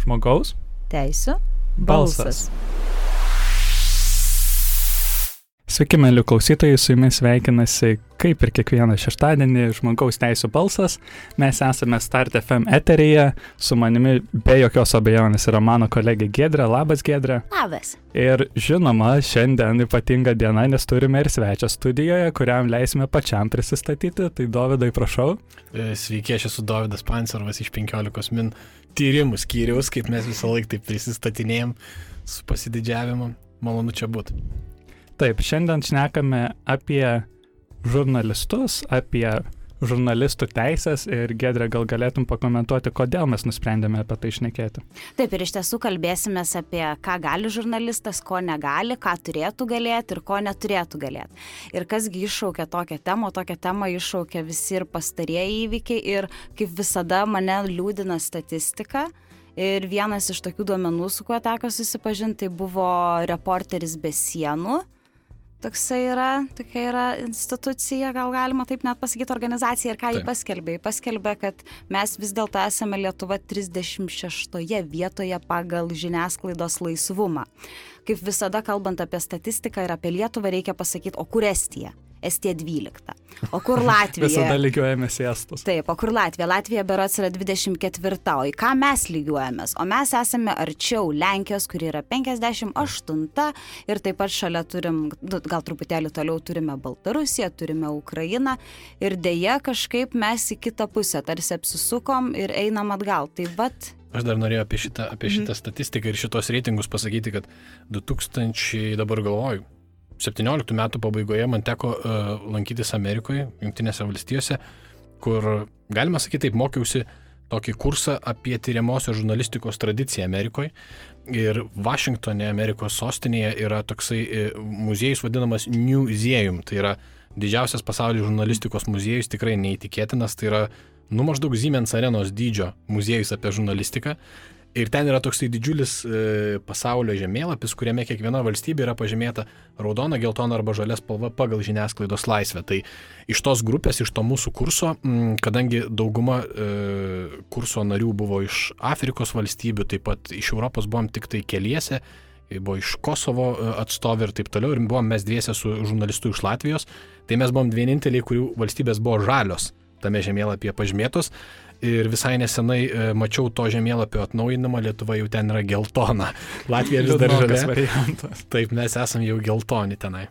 Žmogaus Teisų. balsas. Sveiki, mėly klausytojai, su jumis sveikinasi, kaip ir kiekvieną šeštadienį, žmogaus teisų balsas. Mes esame Start FM eteryje, su manimi be jokios abejonės yra mano kolegė Gedra. Labas, Gedra. Labas. Ir žinoma, šiandien ypatinga diena, nes turime ir svečią studijoje, kuriam leisime pačiam prisistatyti. Tai Dovydai, prašau. E, Sveiki, aš esu Davidas Pancerovas iš 15 min tyrimų skyriaus, kaip mes visą laiką taip prisistatinėjom su pasididžiavimu. Malonu čia būti. Taip, šiandien šnekame apie žurnalistus, apie žurnalistų teisės ir Gedrė gal galėtum pakomentuoti, kodėl mes nusprendėme apie tai išnekėti. Taip ir iš tiesų kalbėsime apie ką gali žurnalistas, ko negali, ką turėtų galėti ir ko neturėtų galėti. Ir kasgi iššaukia tokią temą, tokią temą iššaukia visi ir pastarieji įvykiai ir kaip visada mane liūdina statistika. Ir vienas iš tokių duomenų, su kuo teko susipažinti, tai buvo reporteris be sienų. Toksai yra, tokia yra institucija, gal galima taip net pasakyti, organizacija ir ką jį Taip. paskelbė. Jį paskelbė, kad mes vis dėlto esame Lietuva 36 vietoje pagal žiniasklaidos laisvumą. Kaip visada, kalbant apie statistiką ir apie Lietuvą, reikia pasakyti, o kur Estija? Estija 12. O kur Latvija? Visada lygiuojamės į estus. Taip, o kur Latvija? Latvija berots yra 24, o į ką mes lygiuojamės? O mes esame arčiau Lenkijos, kuri yra 58 ir taip pat šalia turim, nu, gal truputėlį toliau turime Baltarusiją, turime Ukrainą ir dėja kažkaip mes į kitą pusę tarsi apsisukom ir einam atgal. Tai vad, Aš dar norėjau apie šitą, apie šitą statistiką ir šitos reitingus pasakyti, kad 2000, dabar galvoju, 17 metų pabaigoje man teko uh, lankytis Amerikoje, Junktinėse valstijose, kur, galima sakyti, taip mokiausi tokį kursą apie tyriamosios žurnalistikos tradiciją Amerikoje. Ir Vašingtonė, Amerikos sostinėje, yra toksai e, muziejus vadinamas Newseum. Tai yra didžiausias pasaulyje žurnalistikos muziejus, tikrai neįtikėtinas. Tai yra, nu, maždaug Siemens arenos dydžio muziejus apie žurnalistiką. Ir ten yra toksai didžiulis e, pasaulio žemėlapis, kuriame kiekviena valstybė yra pažymėta raudona, geltona arba žalia spalva pagal žiniasklaidos laisvę. Tai iš tos grupės, iš to mūsų kurso, m, kadangi dauguma e, kurso narių buvo iš Afrikos valstybių, taip pat iš Europos buvom tik tai keliese, e, buvo iš Kosovo e, atstovai ir taip toliau, ir buvom mes dviese su žurnalistu iš Latvijos, tai mes buvom vieninteliai, kurių valstybės buvo žalios tame žemėlapyje pažymėtos. Ir visai nesenai e, mačiau to žemėlapio atnaujinimą, Lietuva jau ten yra geltona. Latvija vis dar žalia. Taip, mes esame jau geltoni tenai.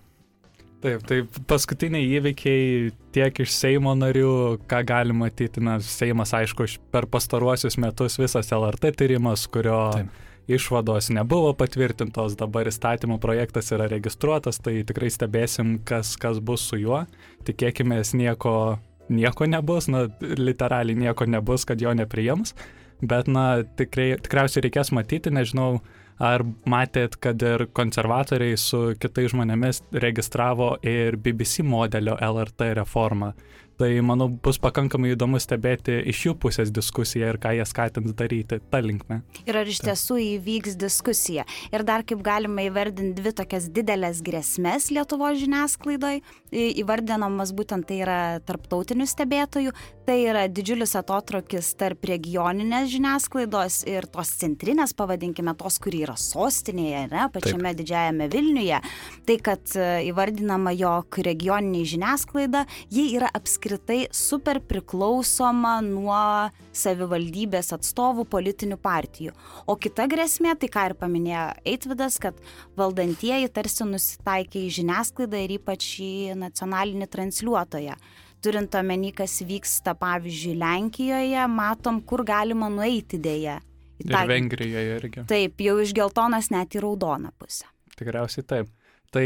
Taip, tai paskutiniai įvykiai tiek iš Seimo narių, ką galima matyti, na, Seimas, aišku, iš- per pastaruosius metus visas LRT tyrimas, kurio Taip. išvados nebuvo patvirtintos, dabar įstatymo projektas yra registruotas, tai tikrai stebėsim, kas, kas bus su juo. Tikėkime, nieko, nieko nebus, na, literaliai nieko nebus, kad jo nepriims, bet, na, tikrai, tikriausiai reikės matyti, nežinau, Ar matėt, kad ir konservatoriai su kitais žmonėmis registravo ir BBC modelio LRT reformą? Tai manau bus pakankamai įdomu stebėti iš jų pusės diskusiją ir ką jie skatins daryti tą linkmę. ir ar iš tiesų įvyks diskusija. Ir dar kaip galima įvardinti dvi tokias didelės grėsmės Lietuvos žiniasklaidoje, įvardinamas būtent tai yra tarptautinių stebėtojų, tai yra didžiulis atotrukis tarp regioninės žiniasklaidos ir tos centrinės, pavadinkime, tos, kuri yra sostinėje, ne, pačiame Taip. didžiajame Vilniuje. Tai, kad e, įvardinama, jog regioniniai žiniasklaida, ji yra apskritai super priklausoma nuo savivaldybės atstovų politinių partijų. O kita grėsmė, tai ką ir paminėjo Eitvidas, kad valdantieji tarsi nusitaikė į žiniasklaidą ir ypač į nacionalinį transliuotoją. Turint omeny, kas vyksta, pavyzdžiui, Lenkijoje, matom, kur galima nueiti dėje. Į Ir Vengrijoje irgi. Taip, jau iš geltonas net į raudoną pusę. Tikriausiai taip. Tai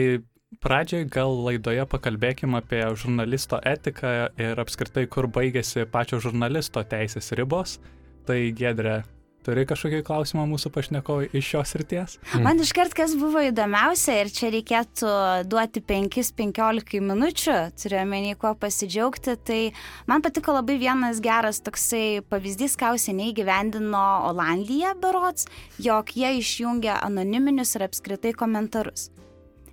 pradžiai gal laidoje pakalbėkime apie žurnalisto etiką ir apskritai, kur baigėsi pačio žurnalisto teisės ribos. Tai Gedrė, turi kažkokį klausimą mūsų pašnekovai iš šios ryties? Mm. Man iškart kas buvo įdomiausia ir čia reikėtų duoti 5-15 minučių, turiu omeny, kuo pasidžiaugti, tai man patiko labai vienas geras toksai pavyzdys, ką seniai gyvendino Olandija berots, jog jie išjungia anoniminius ir apskritai komentarus.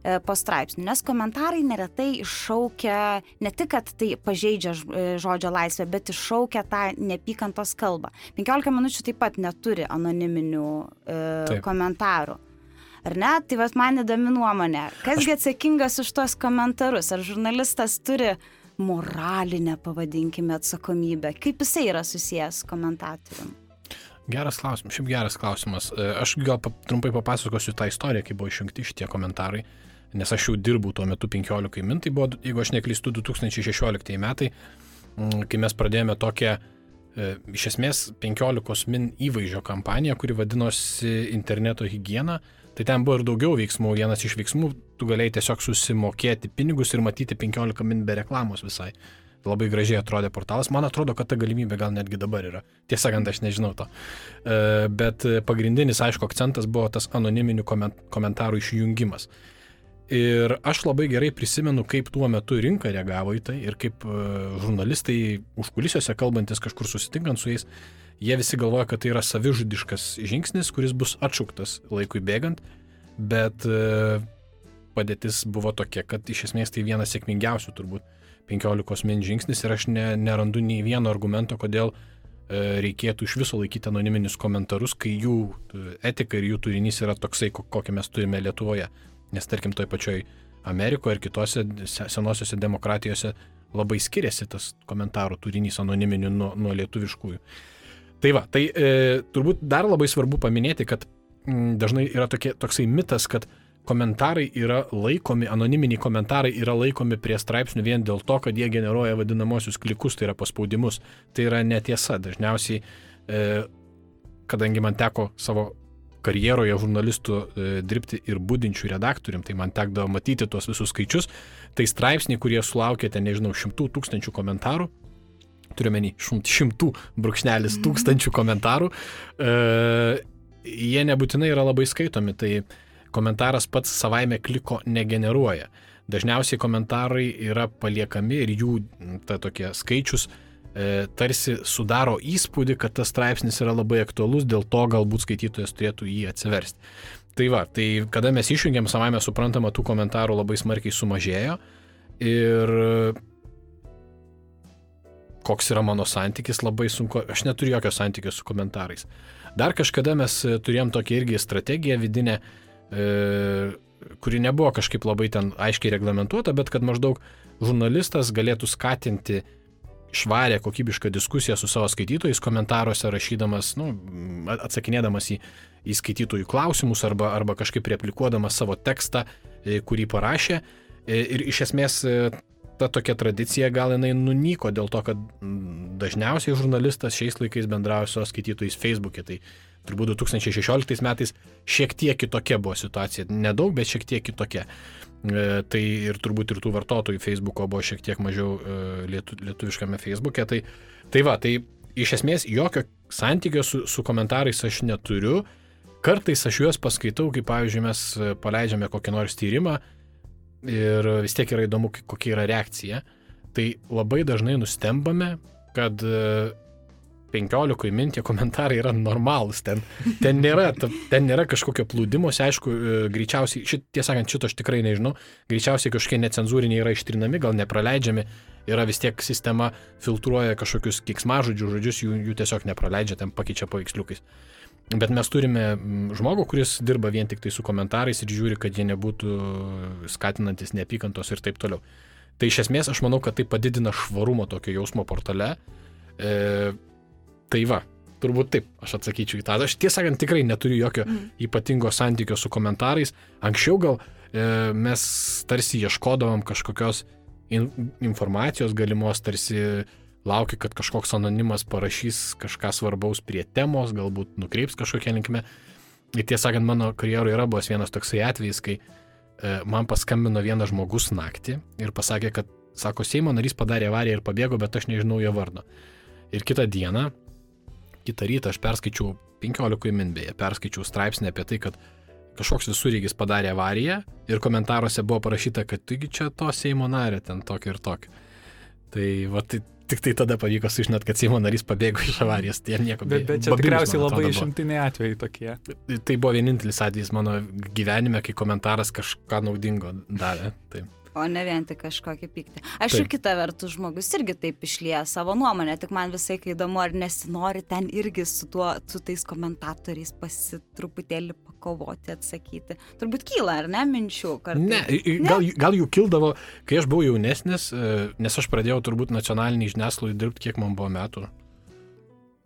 E, po straipsniu, nes komentarai neretai iššaukia ne tik, kad tai pažeidžia e, žodžio laisvę, bet iššaukia tą neapykantos kalbą. 15 minučių taip pat neturi anoniminių e, taip. komentarų. Ar ne? Tai vas man įdomi nuomonė. Kasgi atsakingas už tuos komentarus? Ar žurnalistas turi moralinę, pavadinkime, atsakomybę? Kaip jisai yra susijęs komentatoriumi? Geras klausimas, šiaip geras klausimas. E, aš gal pa, trumpai papasakosiu tą istoriją, kai buvo išrinkti šitie komentarai, nes aš jau dirbau tuo metu 15 min, tai buvo, jeigu aš neklystu, 2016 metai, mm, kai mes pradėjome tokią, e, iš esmės, 15 min įvaizdžio kampaniją, kuri vadinosi interneto hygiena. Tai ten buvo ir daugiau veiksmų. Vienas iš veiksmų, tu galėjai tiesiog susimokėti pinigus ir matyti 15 min be reklamos visai labai gražiai atrodė portalas. Man atrodo, kad ta galimybė gal netgi dabar yra. Tiesą sakant, aš nežinau to. E, bet pagrindinis, aišku, akcentas buvo tas anoniminių komentarų išjungimas. Ir aš labai gerai prisimenu, kaip tuo metu rinka reagavo į tai ir kaip e, žurnalistai užkulisiuose kalbantis kažkur susitinkant su jais, jie visi galvoja, kad tai yra savižudiškas žingsnis, kuris bus atšauktas laikui bėgant, bet e, padėtis buvo tokia, kad iš esmės tai vienas sėkmingiausių turbūt 15 min žingsnis ir aš ne, nerandu nei vieno argumento, kodėl e, reikėtų iš viso laikyti anoniminius komentarus, kai jų etika ir jų turinys yra toksai, kokį mes turime Lietuvoje. Nes tarkim, toj pačioj Amerikoje ir kitose senosiose demokratijose labai skiriasi tas komentarų turinys anoniminių nuo, nuo lietuviškųjų. Tai va, tai e, turbūt dar labai svarbu paminėti, kad m, dažnai yra tokie, toksai mitas, kad komentarai yra laikomi, anoniminiai komentarai yra laikomi prie straipsnių vien dėl to, kad jie generuoja vadinamosius klikus, tai yra paspaudimus. Tai yra netiesa. Dažniausiai, e, kadangi man teko savo karjeroje žurnalistų e, dirbti ir būdinčių redaktorium, tai man tekdavo matyti tuos visus skaičius, tai straipsniai, kurie sulaukėte, nežinau, šimtų tūkstančių komentarų, turiuomenį šimtų brūkšnelis mhm. tūkstančių komentarų, e, jie nebūtinai yra labai skaitomi. Tai komentaras pats savaime kliko negeneruoja. Dažniausiai komentarai yra paliekami ir jų ta tokie skaičius e, tarsi sudaro įspūdį, kad tas straipsnis yra labai aktualus, dėl to galbūt skaitytojas turėtų jį atsiversti. Tai va, tai kada mes išjungiam, savame suprantama, tų komentarų labai smarkiai sumažėjo ir koks yra mano santykis, labai sunku, aš neturiu jokio santykio su komentarais. Dar kažkada mes turėjom tokią irgi strategiją vidinę, E, kuri nebuvo kažkaip labai ten aiškiai reglamentuota, bet kad maždaug žurnalistas galėtų skatinti švarę, kokybišką diskusiją su savo skaitytojais komentaruose, rašydamas, nu, atsakinėdamas į, į skaitytojų klausimus arba, arba kažkaip replikuodamas savo tekstą, e, kurį parašė. E, ir iš esmės ta tokia tradicija gal jinai nunyko dėl to, kad dažniausiai žurnalistas šiais laikais bendrauja su skaitytojais Facebook'e. Tai turbūt 2016 metais šiek tiek kitokia buvo situacija. Nedaug, bet šiek tiek kitokia. E, tai ir turbūt ir tų vartotojų Facebook'o buvo šiek tiek mažiau e, lietu, lietuviškame Facebook'e. Tai, tai va, tai iš esmės jokio santykio su, su komentarais aš neturiu. Kartais aš juos paskaitau, kaip pavyzdžiui mes paleidžiame kokį nors tyrimą ir vis tiek yra įdomu, kokia yra reakcija. Tai labai dažnai nustembame, kad 15 min tie komentarai yra normalūs, ten, ten, nėra, ten nėra kažkokio plūdimosi, aišku, e, greičiausiai, šit, tiesą sakant, šito aš tikrai nežinau, greičiausiai kažkokie necenzūriniai yra ištrinami, gal nepraleidžiami, yra vis tiek sistema filtruoja kažkokius kiksmažodžių žodžius, jų, jų tiesiog nepraleidžia, ten pakeičia paveiksliukais. Bet mes turime žmogų, kuris dirba vien tik tai su komentarais ir žiūri, kad jie nebūtų skatinantis neapykantos ir taip toliau. Tai iš esmės aš manau, kad tai padidina švarumo tokio jausmo portale. E, Tai va, turbūt taip aš atsakyčiau į tą. Aš tiesą sakant tikrai neturiu jokio mm. ypatingo santykio su komentarais. Anksčiau gal e, mes tarsi ieškodavom kažkokios in, informacijos galimos, tarsi laukia, kad kažkoks anonimas parašys kažką svarbaus prie temos, galbūt nukreips kažkokią linkmę. Ir tiesą sakant, mano karjeroje yra buvęs vienas toksai atvejis, kai e, man paskambino vienas žmogus naktį ir pasakė, kad, sako, Seimo narys padarė avariją ir pabėgo, bet aš nežinau jo vardo. Ir kitą dieną kitą rytą aš perskaičiau 15 min beje, perskaičiau straipsnį apie tai, kad kažkoks visurygis padarė avariją ir komentaruose buvo parašyta, kad taigi čia to Seimo narė ten tokio ir tokio. Tai va, tai tik tai tada pavyko sužinoti, kad Seimo narys pabėgo iš avarijos, tai jam nieko Bet, bet čia tikriausiai labai išimtiniai atvejai tokie. Tai buvo vienintelis atvejis mano gyvenime, kai komentaras kažką naudingo davė. Taip. O ne vien tik kažkokį pyktį. Aš ir kita vertus žmogus irgi taip išlieja savo nuomonę, tik man visai įdomu, ar nesinori ten irgi su, tuo, su tais komentatoriais pasitruputėlį pakovoti, atsakyti. Turbūt kyla, ar ne, minčių? Kartais? Ne, gal, ne, gal jų kildavo, kai aš buvau jaunesnis, e, nes aš pradėjau turbūt nacionalinį žiniasklaidą dirbti, kiek man buvo metų.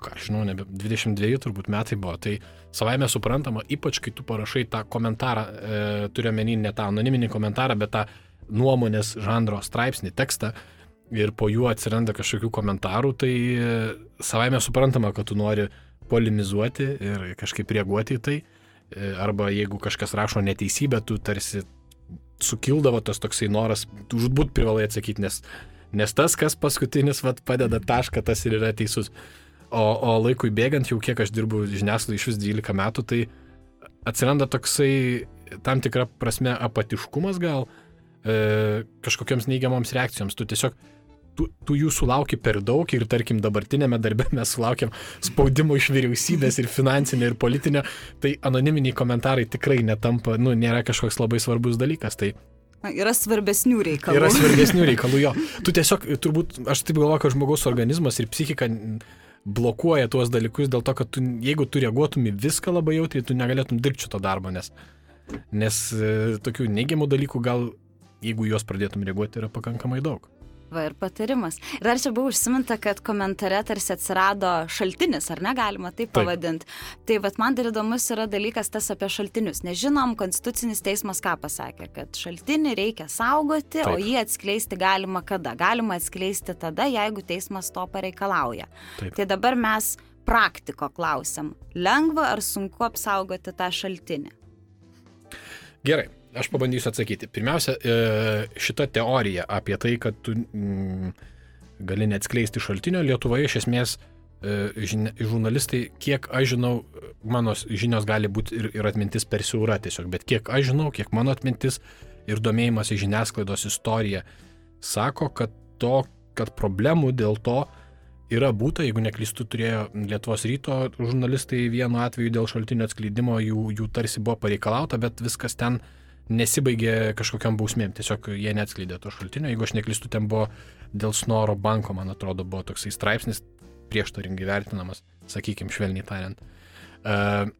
Ką aš žinau, nebe 22 turbūt metai buvo. Tai savaime suprantama, ypač kai tu parašai tą komentarą, e, turiu menį ne tą anoniminį komentarą, bet tą nuomonės žanro straipsnį, tekstą ir po juo atsiranda kažkokių komentarų, tai e, savaime suprantama, kad tu nori polemizuoti ir kažkaip reaguoti į tai. E, arba jeigu kažkas rašo neteisybę, tu tarsi sukildavo tas toksai noras, tu žudbūt privalai atsakyti, nes, nes tas, kas paskutinis vat, padeda tašką, tas ir yra teisus. O, o laikui bėgant, jau kiek aš dirbu žiniasklaidai iš vis 12 metų, tai atsiranda toksai tam tikra prasme apatiškumas gal, e, kažkokiams neigiamoms reakcijoms. Tu tiesiog tu, tu jų sulauki per daug ir tarkim dabartinėme darbe mes sulaukiam spaudimo iš vyriausybės ir finansinio ir politinio, tai anoniminiai komentarai tikrai netampa, nu, nėra kažkoks labai svarbus dalykas. Tai Yra svarbesnių reikalų. Yra svarbesnių reikalų, jo. Tu tiesiog, turbūt, aš taip galvoju, kad žmogaus organizmas ir psichika blokuoja tuos dalykus dėl to, kad tu, jeigu tu reaguotum į viską labai jautriai, tu negalėtum dirbti šito darbo, nes, nes e, tokių neigiamų dalykų gal jeigu juos pradėtum reaguoti, yra pakankamai daug. Va ir patarimas. Ir dar čia buvo užsiminta, kad komentare tarsi atsirado šaltinis, ar negalima taip pavadinti. Tai vad man dar įdomus yra dalykas tas apie šaltinius. Nežinom, Konstitucinis teismas ką pasakė, kad šaltinį reikia saugoti, taip. o jį atskleisti galima kada. Galima atskleisti tada, jeigu teismas to pareikalauja. Taip. Tai dabar mes praktiko klausim. Lengva ar sunku apsaugoti tą šaltinį? Gerai, Aš pabandysiu atsakyti. Pirmiausia, e, šita teorija apie tai, kad tu mm, gali neatskleisti šaltinio, Lietuvoje iš esmės e, žurnalistai, kiek aš žinau, mano žinios gali būti ir, ir atmintis per siaura tiesiog, bet kiek aš žinau, kiek mano atmintis ir domėjimas į žiniasklaidos istoriją sako, kad, to, kad problemų dėl to yra būta, jeigu neklystu, turėjo Lietuvos ryto žurnalistai vienu atveju dėl šaltinio atskleidimo, jų, jų tarsi buvo pareikalauta, bet viskas ten uh, nesibaigė kažkokiam bausmėm, tiesiog jie neatskleidė to šaltinio. Jeigu aš neklystu, ten buvo dėl Snoro banko, man atrodo, buvo toksai straipsnis prieštaringai vertinamas, sakykime, švelniai tariant. Uh,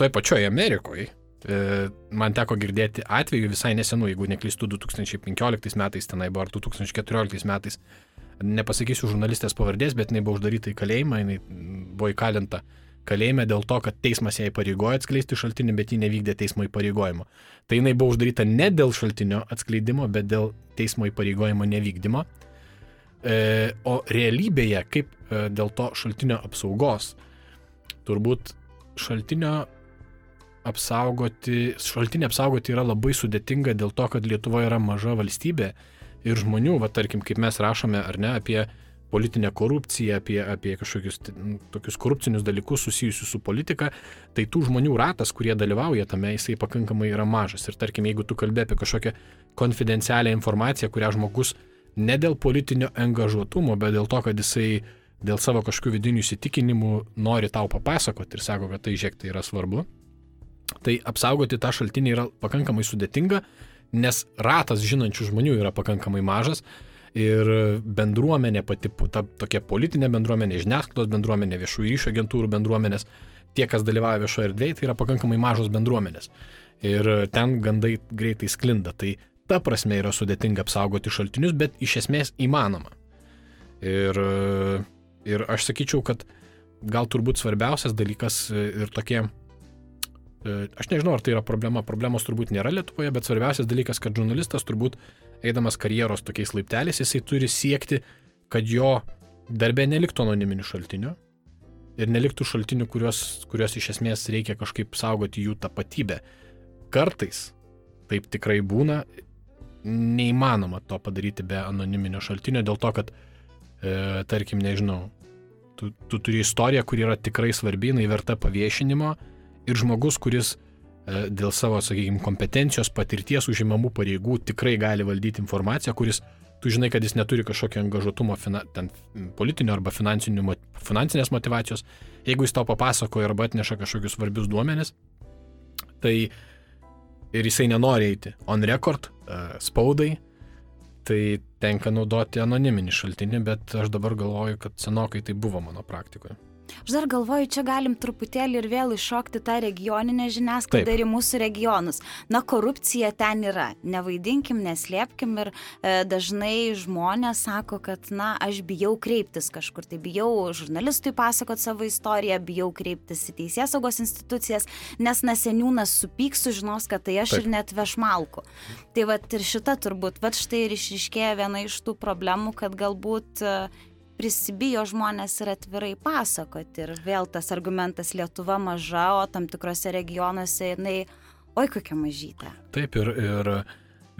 toj pačioje Amerikoje uh, man teko girdėti atveju visai nesenų, jeigu neklystu, 2015 metais tenai buvo ar 2014 metais, nepasakysiu žurnalistės pavardės, bet jinai buvo uždaryta į kalėjimą, jinai buvo įkalinta uh, kalėjime dėl to, kad teismas ją įpareigojo atskleisti šaltinį, bet ji nevykdė teismo įpareigojimo. Tai jinai buvo uždaryta ne dėl šaltinio atskleidimo, bet dėl teismo įpareigojimo nevykdymo. E, o realybėje, kaip e, dėl to šaltinio apsaugos, turbūt šaltinio apsaugoti, šaltinį apsaugoti yra labai sudėtinga dėl to, kad Lietuva yra maža valstybė ir žmonių, va tarkim, kaip mes rašome ar ne apie politinę korupciją, apie, apie kažkokius tokius korupcinius dalykus susijusius su politika, tai tų žmonių ratas, kurie dalyvauja tame, jisai pakankamai yra mažas. Ir tarkim, jeigu tu kalbė apie kažkokią konfidencialią informaciją, kurią žmogus ne dėl politinio angažuotumo, bet dėl to, kad jisai dėl savo kažkokių vidinių įsitikinimų nori tau papasakoti ir sako, kad tai žiūrėk, tai yra svarbu, tai apsaugoti tą šaltinį yra pakankamai sudėtinga, nes ratas žinančių žmonių yra pakankamai mažas ir bendruomenė pati, ta tokia politinė bendruomenė, žiniasklaidos bendruomenė, viešųjų ryšio agentūrų bendruomenės, tie, kas dalyvauja viešoje erdvėje, tai yra pakankamai mažos bendruomenės. Ir ten gandai greitai sklinda. Tai ta prasme yra sudėtinga apsaugoti šaltinius, bet iš esmės įmanoma. Ir, ir aš sakyčiau, kad gal turbūt svarbiausias dalykas ir tokie, aš nežinau, ar tai yra problema, problemos turbūt nėra Lietuvoje, bet svarbiausias dalykas, kad žurnalistas turbūt eidamas karjeros tokiais laipteliais, jisai turi siekti, kad jo darbė neliktų anoniminių šaltinių ir neliktų šaltinių, kuriuos, kuriuos iš esmės reikia kažkaip saugoti jų tapatybę. Kartais taip tikrai būna, neįmanoma to padaryti be anoniminio šaltinio, dėl to, kad, e, tarkim, nežinau, tu, tu turi istoriją, kuri yra tikrai svarbi, jinai verta paviešinimo ir žmogus, kuris dėl savo, sakykime, kompetencijos, patirties užimamų pareigų tikrai gali valdyti informaciją, kuris tu žinai, kad jis neturi kažkokio angažuotumo, fina, ten politinio arba finansinės motivacijos, jeigu jis tau papasakoja arba atneša kažkokius svarbius duomenis, tai ir jisai nenori eiti on record, uh, spaudai, tai tenka naudoti anoniminį šaltinį, bet aš dabar galvoju, kad senokai tai buvo mano praktikoje. Aš dar galvoju, čia galim truputėlį ir vėl iššokti tą regioninę žiniasklaidą ir į mūsų regionus. Na, korupcija ten yra. Nevaidinkim, neslėpkim ir e, dažnai žmonės sako, kad, na, aš bijau kreiptis kažkur, tai bijau žurnalistui pasakot savo istoriją, bijau kreiptis į teisės saugos institucijas, nes naseniūnas supyks, sužinos, kad tai aš Taip. ir net vešmalku. Tai va ir šita turbūt, va štai ir išriškėja viena iš tų problemų, kad galbūt e, prisibijo žmonės ir atvirai pasakoti. Ir vėl tas argumentas Lietuva maža, o tam tikrose regionuose jinai, oi kokia mažytė. Taip ir, ir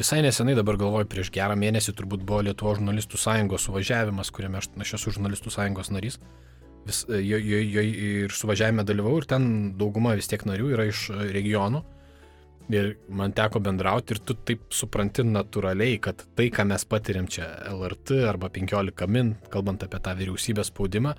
visai nesenai dabar galvoju, prieš gerą mėnesį turbūt buvo Lietuvo žurnalistų sąjungos suvažiavimas, kuriame aš, aš esu žurnalistų sąjungos narys. Vis, jo, jo, jo, ir suvažiavime dalyvau ir ten dauguma vis tiek narių yra iš regionų. Ir man teko bendrauti ir tu taip supranti natūraliai, kad tai, ką mes patiriam čia LRT arba 15 min, kalbant apie tą vyriausybės spaudimą,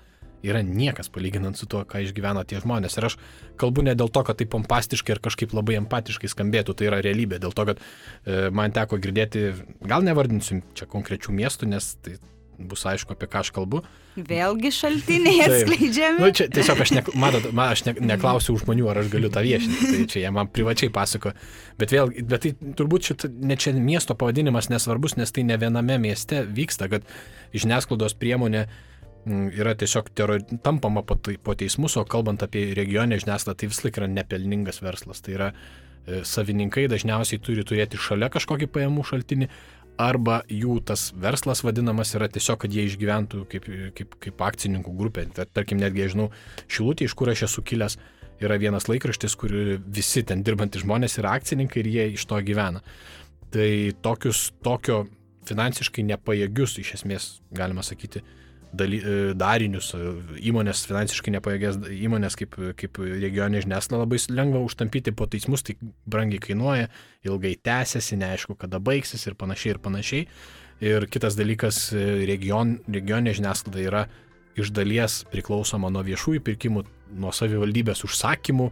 yra niekas palyginant su tuo, ką išgyvena tie žmonės. Ir aš kalbu ne dėl to, kad tai pompastiškai ir kažkaip labai empatiškai skambėtų, tai yra realybė, dėl to, kad e, man teko girdėti, gal nevardinsim čia konkrečių miestų, nes tai bus aišku, apie ką aš kalbu. Vėlgi šaltiniai atskleidžiami. nu, čia tiesiog aš, ne, matot, man, aš ne, neklausiu žmonių, ar aš galiu tą viešinti, tai čia jie man privačiai pasako. Bet vėl, bet tai turbūt šit, ne čia miesto pavadinimas nesvarbus, nes tai ne viename mieste vyksta, kad žiniasklaidos priemonė mm, yra tiesiog tero, tampama po, po teismus, o kalbant apie regionę žiniasklaidą, tai vis laik yra nepelningas verslas. Tai yra e, savininkai dažniausiai turi turėti šalia kažkokį pajamų šaltinį, arba jų tas verslas vadinamas yra tiesiog, kad jie išgyventų kaip, kaip, kaip akcininkų grupė. Tarkim, netgi, žinau, Šilutė, iš kur aš esu kilęs, yra vienas laikraštis, kur visi ten dirbantys žmonės yra akcininkai ir jie iš to gyvena. Tai tokius, tokio finansiškai nepajėgius, iš esmės, galima sakyti, daly, e, darinius, e, įmonės finansiškai nepajėgės, įmonės kaip, kaip regioninė žiniasklaida labai lengva užtampyti po teismus, tai brangiai kainuoja, ilgai tęsiasi, neaišku, kada baigsis ir panašiai ir panašiai. Ir kitas dalykas, e, region, regioninė žiniasklaida yra iš dalies priklausoma nuo viešųjų pirkimų, nuo savivaldybės užsakymų,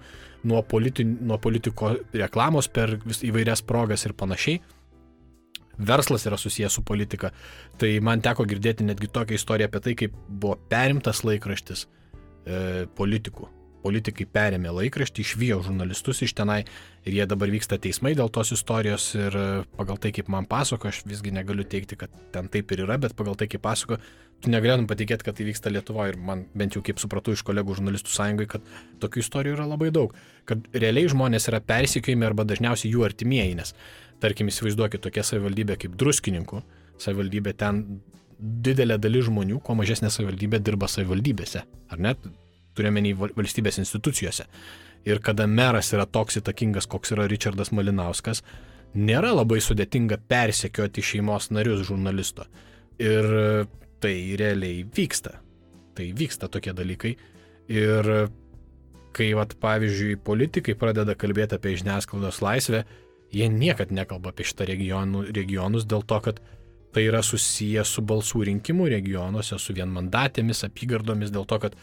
nuo, politi, nuo politiko reklamos per įvairias progas ir panašiai verslas yra susijęs su politika. Tai man teko girdėti netgi tokią istoriją apie tai, kaip buvo perimtas laikraštis e, politikų. Politikai perėmė laikraštį, išvijo žurnalistus iš tenai ir jie dabar vyksta teismai dėl tos istorijos ir e, pagal tai, kaip man pasako, aš visgi negaliu teikti, kad ten taip ir yra, bet pagal tai, kaip pasako, tu negalėtum patikėti, kad tai vyksta Lietuvoje ir man bent jau kaip supratau iš kolegų žurnalistų sąjungai, kad tokių istorijų yra labai daug, kad realiai žmonės yra persikėjami arba dažniausiai jų artimieji, nes Tarkim, įsivaizduokit tokia savivaldybė kaip druskininkų, savivaldybė ten didelė dalis žmonių, kuo mažesnė savivaldybė dirba savivaldybėse, ar net turiuomenį valstybės institucijose. Ir kada meras yra toks įtakingas, koks yra Richardas Malinauskas, nėra labai sudėtinga persekioti šeimos narius žurnalisto. Ir tai realiai vyksta. Tai vyksta tokie dalykai. Ir kai, vat, pavyzdžiui, politikai pradeda kalbėti apie žiniasklaidos laisvę, jie niekad nekalba apie šitą regionų, regionus dėl to, kad tai yra susiję su balsų rinkimų regionuose, su vienmandatėmis, apygardomis, dėl to, kad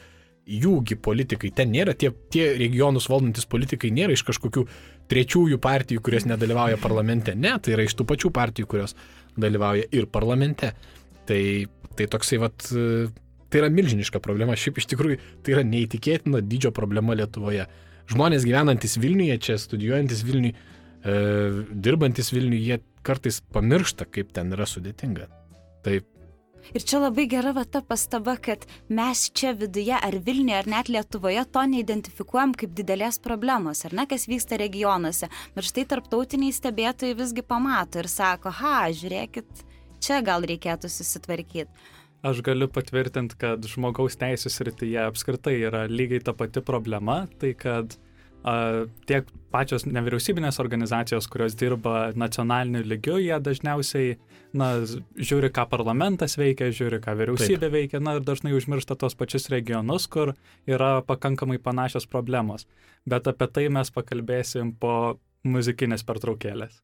jųgi politikai ten nėra, tie, tie regionus valdantis politikai nėra iš kažkokių trečiųjų partijų, kurios nedalyvauja parlamente. Ne, tai yra iš tų pačių partijų, kurios dalyvauja ir parlamente. Tai, tai toksai, vat, tai yra milžiniška problema. Šiaip iš tikrųjų tai yra neįtikėtina dydžio problema Lietuvoje. Žmonės gyvenantis Vilniuje, čia studijuojantis Vilniuje, e, dirbantis Vilniuje, jie kartais pamiršta, kaip ten yra sudėtinga. Taip. Ir čia labai gera va ta pastaba, kad mes čia viduje ar Vilniuje ar net Lietuvoje to neidentifikuojam kaip didelės problemos, ar ne, kas vyksta regionuose. Bet štai tarptautiniai stebėtojai visgi pamato ir sako, ha, žiūrėkit, čia gal reikėtų susitvarkyti. Aš galiu patvirtinti, kad žmogaus teisų srityje apskritai yra lygiai ta pati problema, tai kad tiek pačios nevyriausybinės organizacijos, kurios dirba nacionaliniu lygiu, jie dažniausiai, na, žiūri, ką parlamentas veikia, žiūri, ką vyriausybė Taip. veikia, na, ir dažnai užmiršta tos pačius regionus, kur yra pakankamai panašios problemos. Bet apie tai mes pakalbėsim po muzikinės pertraukėlės.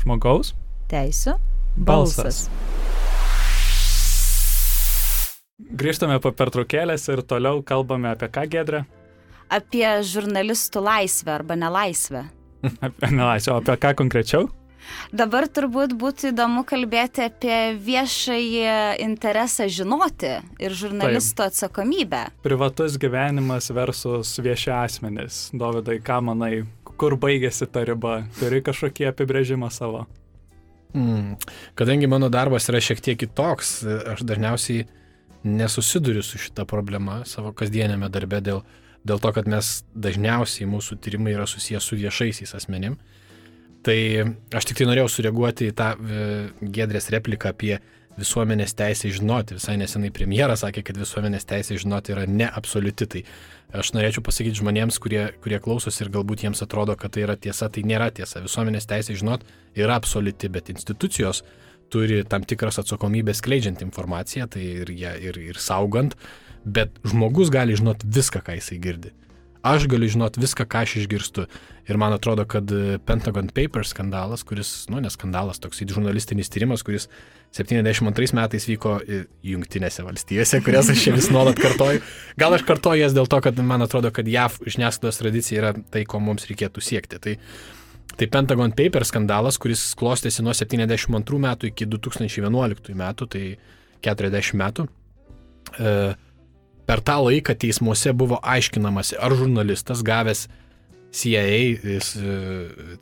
Žmogaus Teisų. balsas. Grįžtame po pertraukėlės ir toliau kalbame apie ką, Gedrė? Apie žurnalistų laisvę arba nelaisvę. Apie nelaisvę, o apie ką konkrečiau? Dabar turbūt būtų įdomu kalbėti apie viešąjį interesą žinoti ir žurnalisto atsakomybę. Privatus gyvenimas versus vieši asmenys. Dovydai, ką manai, kur baigėsi ta riba? Turi kažkokį apibrėžimą savo? Mm. Kadangi mano darbas yra šiek tiek kitoks, aš dažniausiai nesusiduriu su šita problema savo kasdienėme darbe dėl, dėl to, kad mes dažniausiai mūsų tyrimai yra susijęs su viešaisiais asmenim. Tai aš tik tai norėjau sureaguoti į tą e, gedrės repliką apie visuomenės teisę žinoti. Visai nesenai premjeras sakė, kad visuomenės teisė žinoti yra neabsoliuti. Tai aš norėčiau pasakyti žmonėms, kurie, kurie klausosi ir galbūt jiems atrodo, kad tai yra tiesa, tai nėra tiesa. Visuomenės teisė žinoti yra absoliuti, bet institucijos turi tam tikras atsakomybės skleidžiant informaciją, tai ir, ją, ir, ir saugant, bet žmogus gali žinoti viską, ką jisai girdi. Aš galiu žinot viską, ką aš išgirstu. Ir man atrodo, kad Pentagon Papers skandalas, kuris, nu, ne skandalas, toks žurnalistinis tyrimas, kuris 72 metais vyko Junktinėse valstijose, kurias aš vis nuolat kartoju. Gal aš kartoju jas dėl to, kad man atrodo, kad JAV žiniasklaidos tradicija yra tai, ko mums reikėtų siekti. Tai, tai Pentagon Papers skandalas, kuris klostėsi nuo 72 metų iki 2011 metų, tai 40 metų. E, per tą laiką teismuose buvo aiškinamasi, ar žurnalistas gavęs CIA, e,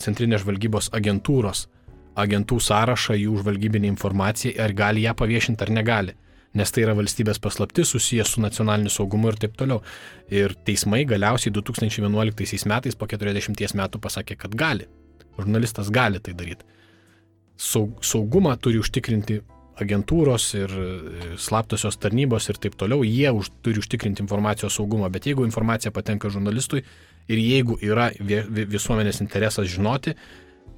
Centrinės žvalgybos agentūros, agentų sąrašą, jų žvalgybinį informaciją, ar gali ją paviešinti ar negali. Nes tai yra valstybės paslaptis susijęs su nacionaliniu saugumu ir taip toliau. Ir teismai galiausiai 2011 metais po 40 metų pasakė, kad gali. Žurnalistas gali tai daryti. Saugumą turi užtikrinti agentūros ir slaptosios tarnybos ir taip toliau, jie už, turi užtikrinti informacijos saugumą, bet jeigu informacija patenka žurnalistui ir jeigu yra visuomenės interesas žinoti,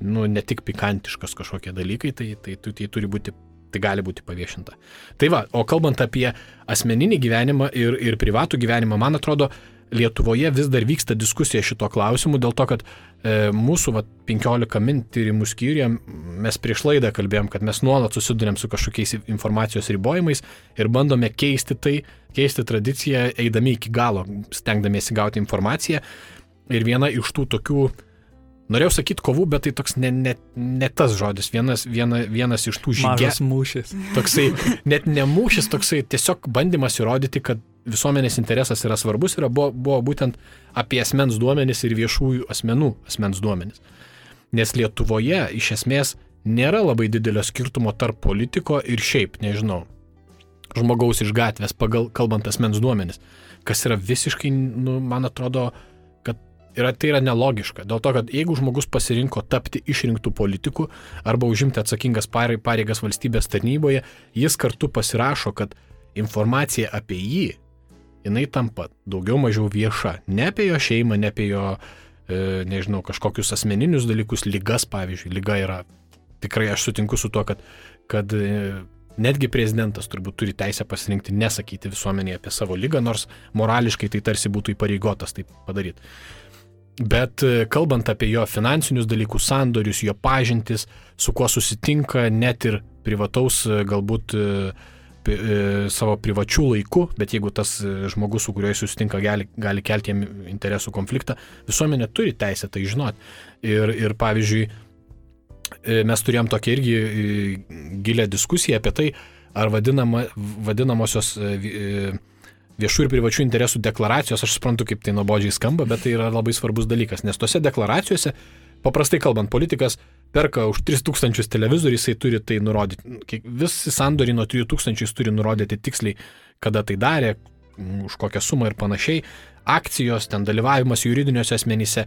nu, ne tik pikantiškas kažkokie dalykai, tai, tai, tai, tai turi būti tai gali būti paviešinta. Tai va, o kalbant apie asmeninį gyvenimą ir, ir privatų gyvenimą, man atrodo, Lietuvoje vis dar vyksta diskusija šito klausimu dėl to, kad e, mūsų va, 15 min tyrimų skyriuje mes prieš laidą kalbėjom, kad mes nuolat susidurėm su kažkokiais informacijos ribojimais ir bandome keisti tai, keisti tradiciją, eidami iki galo, stengdamiesi gauti informaciją. Ir viena iš tų tokių Norėjau sakyti kovų, bet tai toks ne, ne, ne tas žodis, vienas, viena, vienas iš tų žygių. Mažas mūšis. Toksai, net ne mūšis, toksai tiesiog bandymas įrodyti, kad visuomenės interesas yra svarbus, yra, buvo, buvo būtent apie asmens duomenis ir viešųjų asmenų asmens duomenis. Nes Lietuvoje iš esmės nėra labai didelio skirtumo tarp politiko ir šiaip, nežinau, žmogaus iš gatvės, pagal kalbant asmens duomenis, kas yra visiškai, nu, man atrodo, yra, tai yra nelogiška. Dėl to, kad jeigu žmogus pasirinko tapti išrinktų politikų arba užimti atsakingas pareigas valstybės tarnyboje, jis kartu pasirašo, kad informacija apie jį, jinai tampa daugiau mažiau vieša. Ne apie jo šeimą, ne apie jo, e, nežinau, kažkokius asmeninius dalykus, lygas, pavyzdžiui, lyga yra. Tikrai aš sutinku su tuo, kad, kad e, netgi prezidentas turbūt turi teisę pasirinkti nesakyti visuomenėje apie savo lygą, nors morališkai tai tarsi būtų įpareigotas tai padaryti. Bet e, kalbant apie jo finansinius dalykus, sandorius, jo pažintis, su kuo susitinka, net ir privataus e, galbūt e, savo privačių laikų, bet jeigu tas žmogus, su kuriuo jis susitinka, gali, gali kelti jam interesų konfliktą, visuomenė turi teisę tai žinoti. Ir, ir pavyzdžiui, mes turėjom tokią irgi gilę diskusiją apie tai, ar vadinama, vadinamosios viešų ir privačių interesų deklaracijos, aš suprantu, kaip tai nuobodžiai skamba, bet tai yra labai svarbus dalykas, nes tose deklaracijose, paprastai kalbant, politikas perka už 3000 televizorių, jisai turi tai nurodyti. Visi sandoriai nuo 3000 jis turi nurodyti tiksliai, kada tai darė, už kokią sumą ir panašiai, akcijos, ten dalyvavimas juridiniuose asmenyse.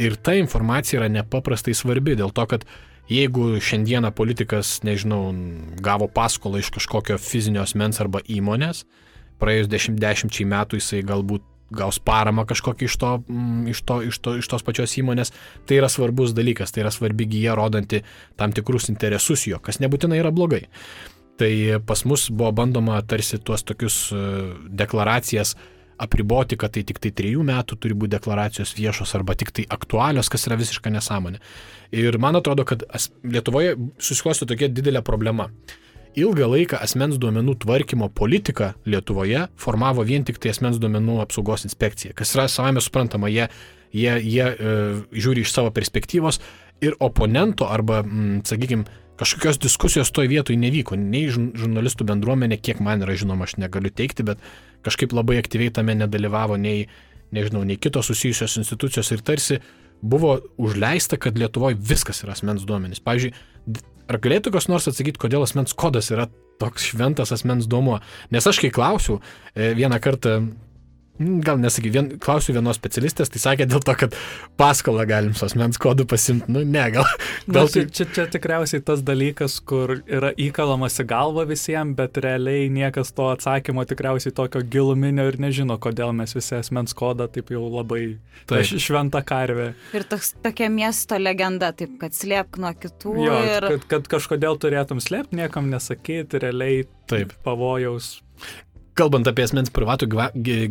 Ir ta informacija yra nepaprastai svarbi dėl to, kad jeigu šiandieną politikas, nežinau, gavo paskolą iš kažkokio fizinio asmens arba įmonės, praėjus dešimt, dešimčiai metų jisai galbūt gaus paramą kažkokį iš, to, mm, iš, to, iš, to, iš tos pačios įmonės, tai yra svarbus dalykas, tai yra svarbi gyja rodanti tam tikrus interesus jo, kas nebūtinai yra blogai. Tai pas mus buvo bandoma tarsi tuos tokius e, deklaracijas apriboti, kad tai tik tai trijų metų turi būti deklaracijos viešos arba tik tai aktualios, kas yra visiška nesąmonė. Ir man atrodo, kad Lietuvoje susiklosto tokia didelė problema. Ilgą laiką asmens duomenų tvarkymo politika Lietuvoje formavo vien tik tai asmens duomenų apsaugos inspekcija, kas yra savame suprantama, jie, jie, jie e, žiūri iš savo perspektyvos ir oponento arba, mm, sakykime, kažkokios diskusijos toj vietoj nevyko, nei žurnalistų bendruomenė, kiek man yra žinoma, aš negaliu teikti, bet kažkaip labai aktyviai tame nedalyvavo nei, nežinau, nei kitos susijusios institucijos ir tarsi buvo užleista, kad Lietuvoje viskas yra asmens duomenys. Pavyzdžiui, ar galėtų kas nors atsakyti, kodėl asmens kodas yra toks šventas asmens duomuo? Nes aš kai klausiau, e, vieną kartą Gal nesaky, vien, klausiu vienos specialistės, tai sakė dėl to, kad paskolą galim su asmens kodu pasimti. Nu, ne, gal. gal tai... čia, čia tikriausiai tas dalykas, kur yra įkalamas į galvą visiems, bet realiai niekas to atsakymo tikriausiai tokio giluminio ir nežino, kodėl mes visi asmens kodą taip jau labai taip. šventą karvę. Ir toks, tokia miesto legenda, taip, kad slėpk nuo kitų. Jo, ir... kad, kad kažkodėl turėtum slėpti, niekam nesakyti, realiai taip. pavojaus kalbant apie asmens privatų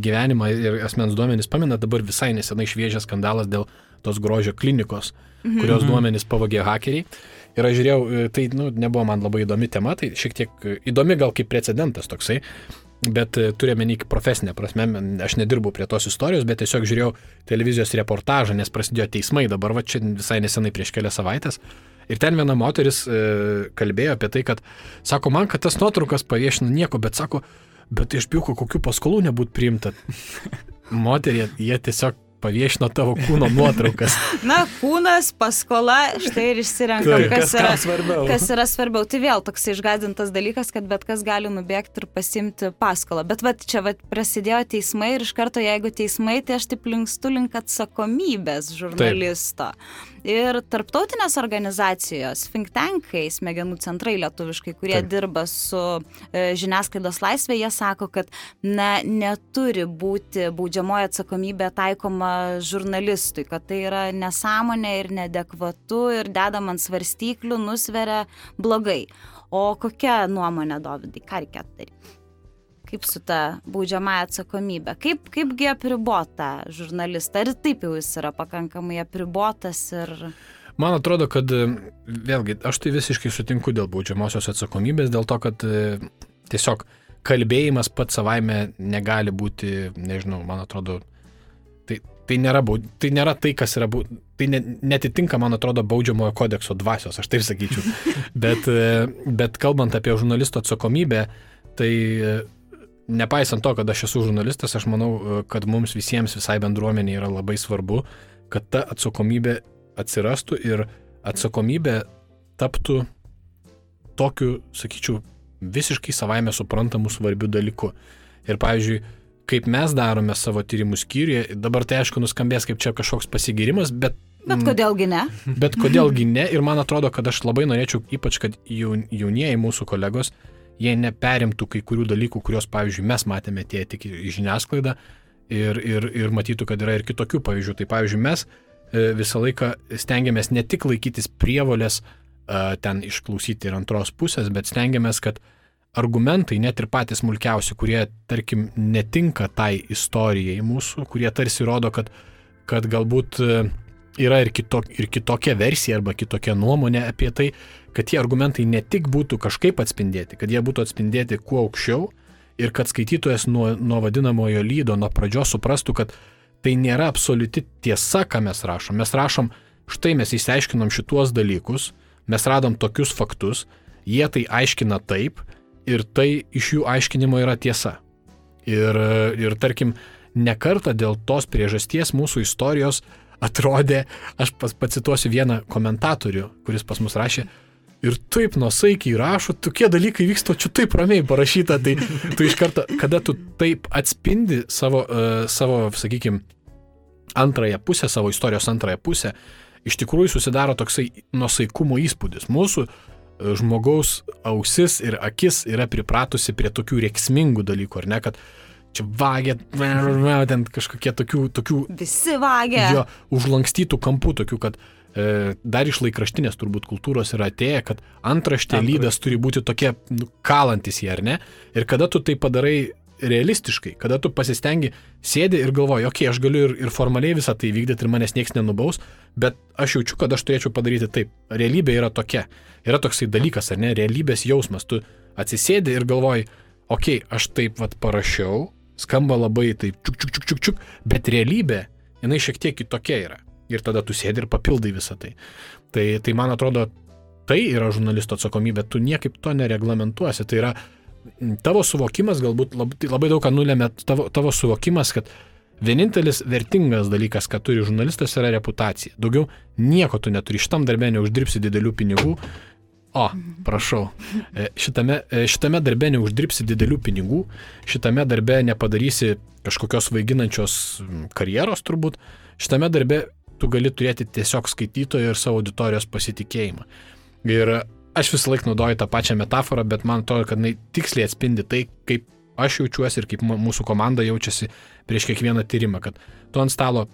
gyvenimą ir asmens duomenys, pamena dabar visai nesenai šviežias skandalas dėl tos grožio klinikos, mhm. kurios mhm. duomenys pavogė hakeriai. Ir aš žiūrėjau, e, tai nu, nebuvo man labai įdomi tema, tai šiek tiek e, įdomi gal kaip precedentas toksai, bet e, turėjome nei profesinę prasme, aš nedirbau prie tos istorijos, bet tiesiog žiūrėjau televizijos reportažą, nes prasidėjo teismai dabar, va čia visai nesenai prieš kelias savaitės. Ir ten viena moteris e, kalbėjo apie tai, kad, sako, man, kad tas nuotraukas paviešino nieko, bet sako, bet iš biuko kokių paskolų nebūt priimta. Moterė, jie tiesiog paviešino tavo kūno nuotraukas. Na, kūnas, paskola, štai ir išsirenkam, kas, yra, svarbiau. kas yra svarbiau. Tai vėl toks išgadintas dalykas, kad bet kas gali nubėgti ir pasimti paskolą. Bet va, čia va, prasidėjo teismai ir iš karto, jeigu teismai, tai aš taip linkstu link atsakomybės žurnalisto. Taip. Ir tarptautinės organizacijos, think tankai, smegenų centrai lietuviškai, kurie Taip. dirba su e, žiniasklaidos laisvė, jie sako, kad na, neturi būti baudžiamoji atsakomybė taikoma žurnalistui, kad tai yra nesąmonė ir nedekvatu ir dedam ant svarstyklių, nusveria blogai. O kokia nuomonė, Dovydai, ką reikėtų daryti? Kaip su ta baudžiamąją atsakomybė? Kaip, kaipgi apribota žurnalistą? Ar taip jau jis yra pakankamai apribotas ir... Man atrodo, kad vėlgi, aš tai visiškai sutinku dėl baudžiamosios atsakomybės, dėl to, kad tiesiog kalbėjimas pats savaime negali būti, nežinau, man atrodo, tai tai nėra, tai nėra tai, kas yra, tai ne, netitinka, man atrodo, baudžiamojo kodekso dvasios, aš taip sakyčiau. Bet, e, bet kalbant apie žurnalisto atsakomybę, tai e, nepaisant to, kad aš esu žurnalistas, aš manau, e, kad mums visiems, visai bendruomeniai yra labai svarbu, kad ta atsakomybė atsirastų ir atsakomybė taptų tokiu, sakyčiau, visiškai savaime suprantamu svarbiu dalyku. Ir pavyzdžiui, kaip mes darome savo tyrimų skyriuje. Dabar tai aišku nuskambės kaip čia kažkoks pasigirimas, bet... Bet kodėlgi ne? Bet kodėlgi ne ir man atrodo, kad aš labai norėčiau, ypač kad jaunieji mūsų kolegos, jie neperimtų kai kurių dalykų, kuriuos, pavyzdžiui, mes matėme tie tik į žiniasklaidą ir, ir, ir matytų, kad yra ir kitokių pavyzdžių. Tai, pavyzdžiui, mes e, visą laiką stengiamės ne tik laikytis prievolės e, ten išklausyti ir antros pusės, bet stengiamės, kad argumentai, net ir patys smulkiausi, kurie, tarkim, netinka tai istorijai mūsų, kurie tarsi rodo, kad, kad galbūt e, yra ir, kitok, ir kitokia versija arba kitokia nuomonė apie tai, kad tie argumentai ne tik būtų kažkaip atspindėti, kad jie būtų atspindėti kuo aukščiau ir kad skaitytojas nuo, nuo vadinamojo lydo, nuo pradžios suprastų, kad tai nėra absoliuti tiesa, ką mes rašom. Mes rašom, štai mes įsiaiškinom šituos dalykus, mes radom tokius faktus, jie tai aiškina taip, ir tai iš jų aiškinimo yra tiesa. Ir, ir tarkim, nekarta dėl tos priežasties mūsų istorijos atrodė, aš pas, pacituosiu vieną komentatorių, kuris pas mus rašė, ir taip nusaikiai rašo, tokie dalykai vyksta, čia taip ramiai parašyta, tai tu iš karto, kada tu taip atspindi savo, uh, savo sakykime, antrąją pusę, savo istorijos antrąją pusę, iš tikrųjų susidaro toksai nusaikumo įspūdis. Mūsų žmogaus ausis ir akis yra pripratusi prie tokių reiksmingų dalykų, ar ne, kad čia vagia, ten kažkokie tokių, tokių... Visi vagia. Jo, užlankstytų kampų, tokių, kad e, dar iš laikraštinės turbūt kultūros yra atėję, kad antraštė lydas turi būti tokie nu, kalantis jie, ar ne? Ir kada tu tai padarai realistiškai, kada tu pasistengi, sėdi ir galvoji, okei, okay, aš galiu ir, ir formaliai visą tai vykdyti ir manęs niekas nenubaus, bet aš jaučiu, kad aš turėčiau padaryti taip. Realybė yra tokia. Yra toksai dalykas, ar ne, realybės jausmas. Tu atsisėdi ir galvoji, okei, okay, aš taip vad parašiau, skamba labai taip čiuk, čiuk, čiuk, čiuk, čiuk, bet realybė, jinai šiek tiek kitokia yra. Ir tada tu sėdi ir papildai visą tai. Tai, tai man atrodo, tai yra žurnalisto atsakomybė, tu niekaip to nereglamentuosi. Tai yra tavo suvokimas, galbūt labai, labai daug ką nulėmė tavo, tavo suvokimas, kad vienintelis vertingas dalykas, ką turi žurnalistas, yra reputacija. Daugiau nieko tu neturi, šitam darbė neuždirbsi didelių pinigų. O, prašau, e, šitame, e, šitame darbe neuždirbsi didelių pinigų, šitame darbe nepadarysi kažkokios vaiginančios karjeros turbūt, šitame darbe tu gali turėti tiesiog skaitytojo ir savo auditorijos pasitikėjimą. Ir aš visą laiką naudoju tą pačią metaforą, bet man atrodo, kad jinai tiksliai atspindi tai, kaip aš jaučiuosi ir kaip mūsų komanda jaučiasi prieš kiekvieną tyrimą, kad tu ant stalo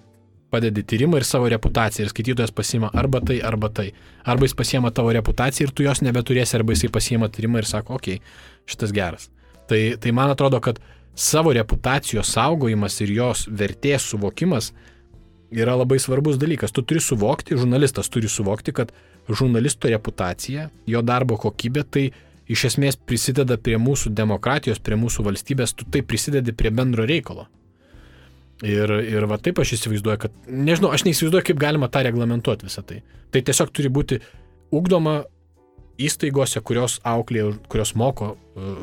padedi tyrimą ir savo reputaciją ir skaitytojas pasima arba tai, arba tai. Arba jis pasiema tavo reputaciją ir tu jos nebeturėsi, arba jisai pasiema tyrimą ir sako, okei, okay, šitas geras. Tai, tai man atrodo, kad savo reputacijos saugojimas ir jos vertės suvokimas yra labai svarbus dalykas. Tu turi suvokti, žurnalistas turi suvokti, kad žurnalisto reputacija, jo darbo kokybė, tai iš esmės prisideda prie mūsų demokratijos, prie mūsų valstybės, tu tai prisidedi prie bendro reikalo. Ir, ir va taip aš įsivaizduoju, kad, nežinau, aš neįsivaizduoju, kaip galima tą reglamentuoti visą tai. Tai tiesiog turi būti ugdoma įstaigose, kurios auklė, kurios moko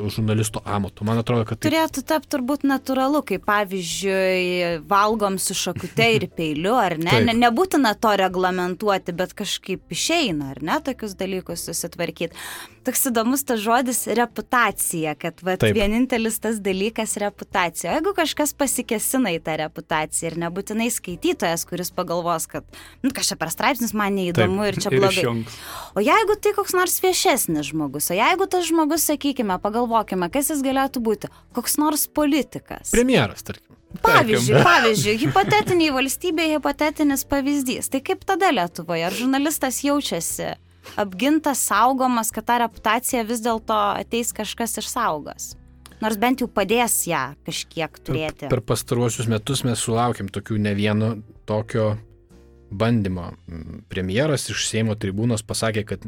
žurnalisto amato. Man atrodo, kad tai... Turėtų tapti turbūt natūralu, kaip pavyzdžiui, valgom su šakute ir peiliu, ar ne? ne? Nebūtina to reglamentuoti, bet kažkaip išeina, ar ne, tokius dalykus susitvarkyti. Toks įdomus tas žodis reputacija, kad va, vienintelis tas dalykas reputacija. Jeigu kažkas pasikesina į tą reputaciją ir nebūtinai skaitytojas, kuris pagalvos, kad nu, kažkaip per straipsnis man neįdomu Taip, ir čia blogai. Ir o jeigu tai koks nors viešesnis žmogus. O jeigu tas žmogus, sakykime, pagalvokime, kas jis galėtų būti, koks nors politikas. Premjeras, tarkim. Pavyzdžiui, pavyzdžiui, hipotetiniai valstybėje hipotetinis pavyzdys. Tai kaip tada Lietuvoje? Ar žurnalistas jaučiasi apgintas, saugomas, kad tą reputaciją vis dėlto ateis kažkas išsaugos? Nors bent jau padės ją kažkiek turėti. Per, per pastaruosius metus mes sulaukėm tokių ne vieno tokio bandymo. Premjeras iš Seimo tribūnos pasakė, kad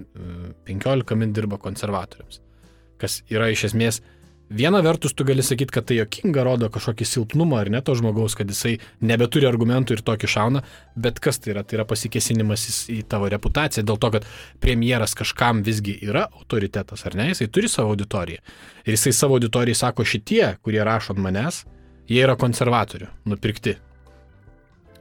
15 mm, min dirba konservatoriams. Kas yra iš esmės, viena vertus tu gali sakyti, kad tai jokinga rodo kažkokį silpnumą ar ne to žmogaus, kad jisai nebeturi argumentų ir tokį šauna, bet kas tai yra? Tai yra pasikesinimas į tavo reputaciją dėl to, kad premjeras kažkam visgi yra autoritetas, ar ne? Jisai turi savo auditoriją. Ir jisai savo auditorijai sako, šitie, kurie rašo ant manęs, jie yra konservatorių, nupirkti.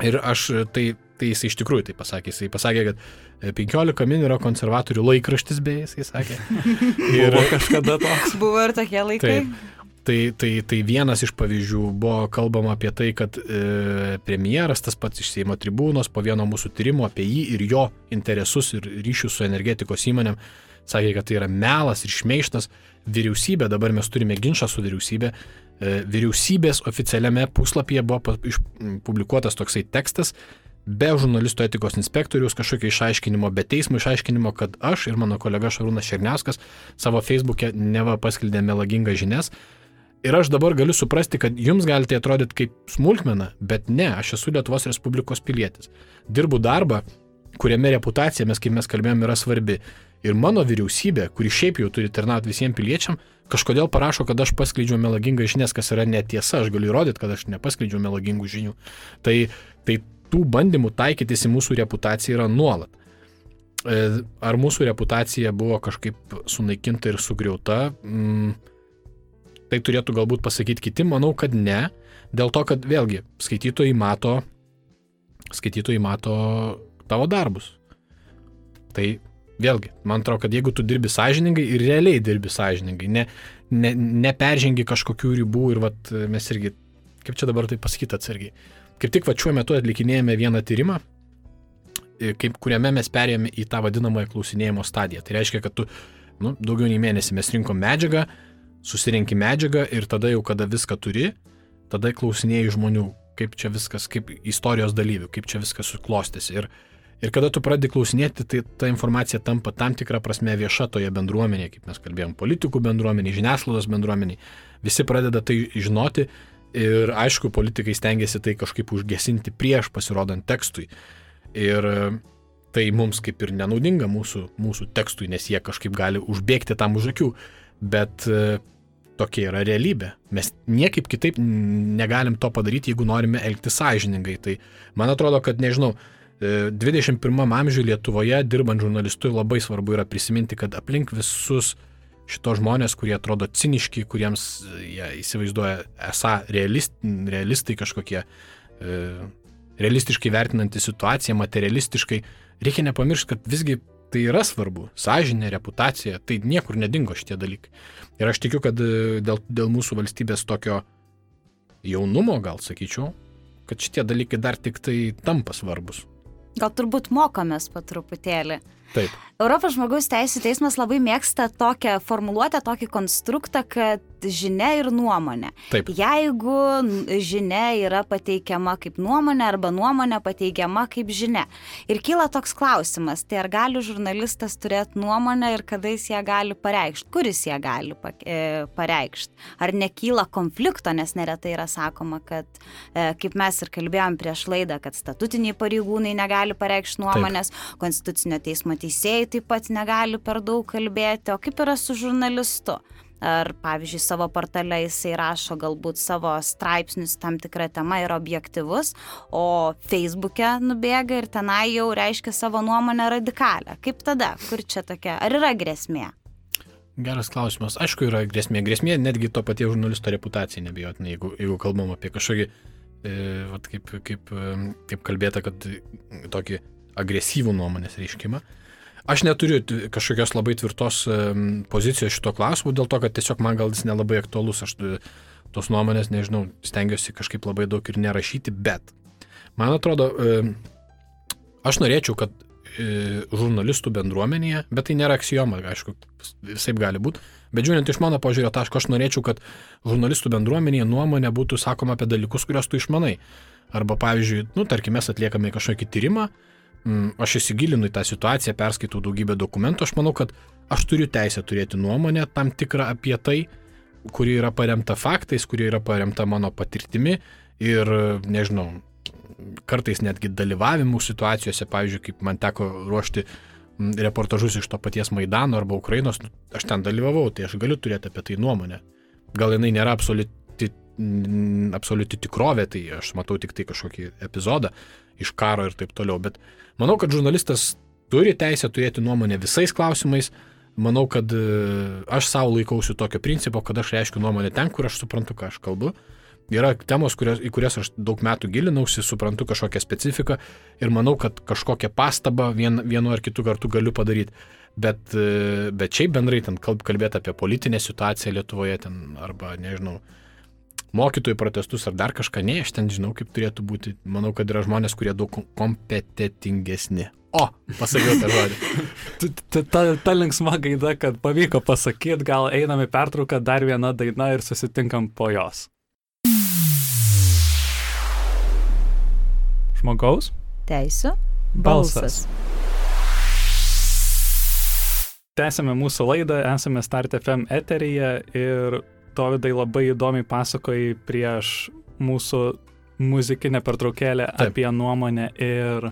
Ir aš tai Tai jis iš tikrųjų tai pasakė. Jis pasakė, kad 15 e, min yra konservatorių laikraštis, beje, jis sakė. Ir buvo kažkada toks. Buvo ir tokie laikai. Taip. Tai, tai, tai vienas iš pavyzdžių buvo kalbama apie tai, kad e, premjeras tas pats iš Seimo tribūnos po vieno mūsų tyrimo apie jį ir jo interesus ir ryšius su energetikos įmonėm sakė, kad tai yra melas ir šmeištas. Vyriausybė, dabar mes turime ginčą su vyriausybė, e, vyriausybės oficialiame puslapyje buvo publikuotas toksai tekstas, be žurnalistų etikos inspektoriaus kažkokio išaiškinimo, be teismo išaiškinimo, kad aš ir mano kolega Šarūnas Šerniauskas savo Facebook'e neva paskelbė melagingas žinias. Ir aš dabar galiu suprasti, kad jums gali tai atrodyti kaip smulkmena, bet ne, aš esu Lietuvos Respublikos pilietis. Dirbu darbą, kuriame reputacija, mes kaip mes kalbėjome, yra svarbi. Ir mano vyriausybė, kuri šiaip jau turi tarnauti visiems piliečiam, kažkodėl parašo, kad aš paskleidžiu melagingą žinias, kas yra netiesa, aš galiu įrodyti, kad aš nepaskleidžiu melagingų žinių. Tai, tai tų bandymų taikytis į mūsų reputaciją yra nuolat. E, ar mūsų reputacija buvo kažkaip sunaikinta ir sugriauta? Mm, tai turėtų galbūt pasakyti kiti, manau, kad ne. Dėl to, kad vėlgi skaitytojai mato, skaitytojai mato tavo darbus. Tai vėlgi, man atrodo, kad jeigu tu dirbi sąžiningai ir realiai dirbi sąžiningai, ne, ne, neperžengi kažkokių ribų ir vat, mes irgi, kaip čia dabar tai pasakyti atsargiai, Kaip tik va šiuo metu atlikinėjame vieną tyrimą, kaip, kuriame mes perėjome į tą vadinamąją klausinėjimo stadiją. Tai reiškia, kad tu nu, daugiau nei mėnesį mes rinkom medžiagą, susirenki medžiagą ir tada jau, kada viską turi, tada klausinėjai žmonių, kaip čia viskas, kaip istorijos dalyvių, kaip čia viskas suklostėsi. Ir, Ir kada tu pradedi klausinėti, tai ta informacija tampa tam tikrą prasme vieša toje bendruomenėje, kaip mes kalbėjom, politikų bendruomenėje, žiniasklaidos bendruomenėje. Visi pradeda tai žinoti ir aišku, politikai stengiasi tai kažkaip užgesinti prieš pasirodant tekstui. Ir tai mums kaip ir nenaudinga mūsų, mūsų tekstui, nes jie kažkaip gali užbėgti tam už akių. Bet tokia yra realybė. Mes niekaip kitaip negalim to padaryti, jeigu norime elgtis sąžiningai. Tai man atrodo, kad nežinau, 21 e, amžiuje Lietuvoje dirbant žurnalistui labai svarbu yra prisiminti, kad aplink visus šitos žmonės, kurie atrodo ciniški, kuriems e, jie įsivaizduoja esą realist, realistai kažkokie, e, realistiškai vertinantys situaciją, materialistiškai, reikia nepamiršti, kad visgi tai yra svarbu. Sąžinė, reputacija, tai niekur nedingo šitie dalykai. Ir aš tikiu, kad e, dėl, dėl mūsų valstybės tokio jaunumo, gal sakyčiau, kad šitie dalykai dar tik tai tampa svarbus. Gal turbūt mokomės po truputėlį. Taip. Europos žmogaus teisų teismas labai mėgsta tokią formuluotę, tokį konstruktą, kad žinia ir nuomonė. Taip. Jeigu žinia yra pateikiama kaip nuomonė arba nuomonė pateikiama kaip žinia. Ir kyla toks klausimas, tai ar gali žurnalistas turėti nuomonę ir kada jis ją gali pareikšti, kuris ją gali e, pareikšti. Ar nekyla konflikto, nes neretai yra sakoma, kad, e, kaip mes ir kalbėjom prieš laidą, kad statutiniai pareigūnai negali pareikšti nuomonės, Taip. konstitucinio teismo teismo teisėjai taip pat negali per daug kalbėti, o kaip yra su žurnalistu? Ar, pavyzdžiui, savo portale jisai rašo galbūt savo straipsnius tam tikrą temą ir objektivus, o Facebook'e nubėga ir tenai jau reiškia savo nuomonę radikalę. Kaip tada? Kur čia tokia? Ar yra grėsmė? Geras klausimas. Aišku, yra grėsmė. Grėsmė netgi to paties žurnalisto reputacijai, nebijotinai, jeigu, jeigu kalbam apie kažkokį, e, vat, kaip, kaip, kaip kalbėta, kad tokį agresyvų nuomonės reiškimą. Aš neturiu kažkokios labai tvirtos pozicijos šito klausimu, dėl to, kad tiesiog man gal jis nelabai aktualus, aš e, tos nuomonės, nežinau, stengiuosi kažkaip labai daug ir nerašyti, bet man atrodo, aš norėčiau, kad e, žurnalistų bendruomenėje, bet tai nėra aksijoma, aišku, visai gali būti, bet žiūrint iš mano požiūrio taško, aš norėčiau, kad žurnalistų bendruomenėje nuomonė būtų sakoma apie dalykus, kuriuos tu išmanai. Arba, pavyzdžiui, nu, tarkim, mes atliekame kažkokį tyrimą, Mm, aš įsigilinu į tą situaciją, perskaitau daugybę dokumentų, aš manau, kad aš turiu teisę turėti nuomonę tam tikrą apie tai, kuri yra paremta faktais, kuri yra paremta mano patirtimi ir, nežinau, kartais netgi dalyvavimų situacijose, pavyzdžiui, kaip man teko ruošti mm, reportažus iš to paties Maidano arba Ukrainos, nu, aš ten dalyvavau, tai aš galiu turėti apie tai nuomonę. Gal jinai nėra absoliuti, mm, absoliuti tikrovė, tai aš matau tik tai kažkokį epizodą iš karo ir taip toliau, bet uh, Manau, kad žurnalistas turi teisę turėti nuomonę visais klausimais. Manau, kad e, aš savo laikausi tokio principo, kad aš reiškiu nuomonę ten, kur aš suprantu, ką aš kalbu. Yra temos, kurios, į kurias aš daug metų gilinausi, suprantu kažkokią specifiką ir manau, kad kažkokią pastabą vien, vienu ar kitu kartu galiu padaryti. Bet, e, bet šiaip bendrai ten kalbėti apie politinę situaciją Lietuvoje ten, arba, nežinau, mokytojų protestus ar dar kažką, ne, aš ten žinau, kaip turėtų būti. Manau, kad yra žmonės, kurie daug kompetitingesni. O, pasakiau tą žodį. ta, ta, ta linksma gaida, kad pavyko pasakyti, gal einam į pertrauką, dar viena daina ir susitinkam po jos. Žmogaus? Teisų. Balsas. Tęsime mūsų laidą, esame Start FM eteryje ir Dovydai labai įdomiai pasakojai prieš mūsų muzikinę pertraukėlę Taip. apie nuomonę ir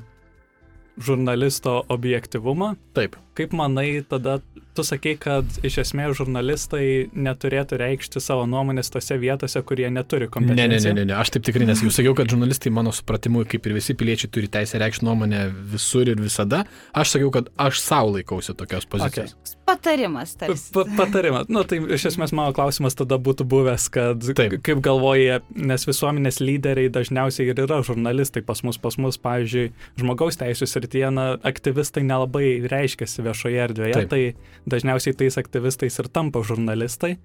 žurnalisto objektivumą. Taip. Kaip manai, tada tu sakei, kad iš esmės žurnalistai neturėtų reikšti savo nuomonės tose vietose, kurie neturi kompetencijos. Ne, ne, ne, ne, aš taip tikrai nesakiau. Sakiau, kad žurnalistai, mano supratimu, kaip ir visi piliečiai, turi teisę reikšti nuomonę visur ir visada. Aš sakiau, kad aš savo laikausi tokios pozicijos. Okay. Patarimas, tarsi. Pa patarimas. Na, nu, tai iš esmės mano klausimas tada būtų buvęs, kad taip. kaip galvoji, nes visuomenės lyderiai dažniausiai ir yra žurnalistai pas mus, pas mus, pavyzdžiui, žmogaus teisų srityje, na, aktyvistai nelabai reiškiasi viešoje erdvėje. Taip. Tai dažniausiai tais aktyvistais ir tampa žurnalistai,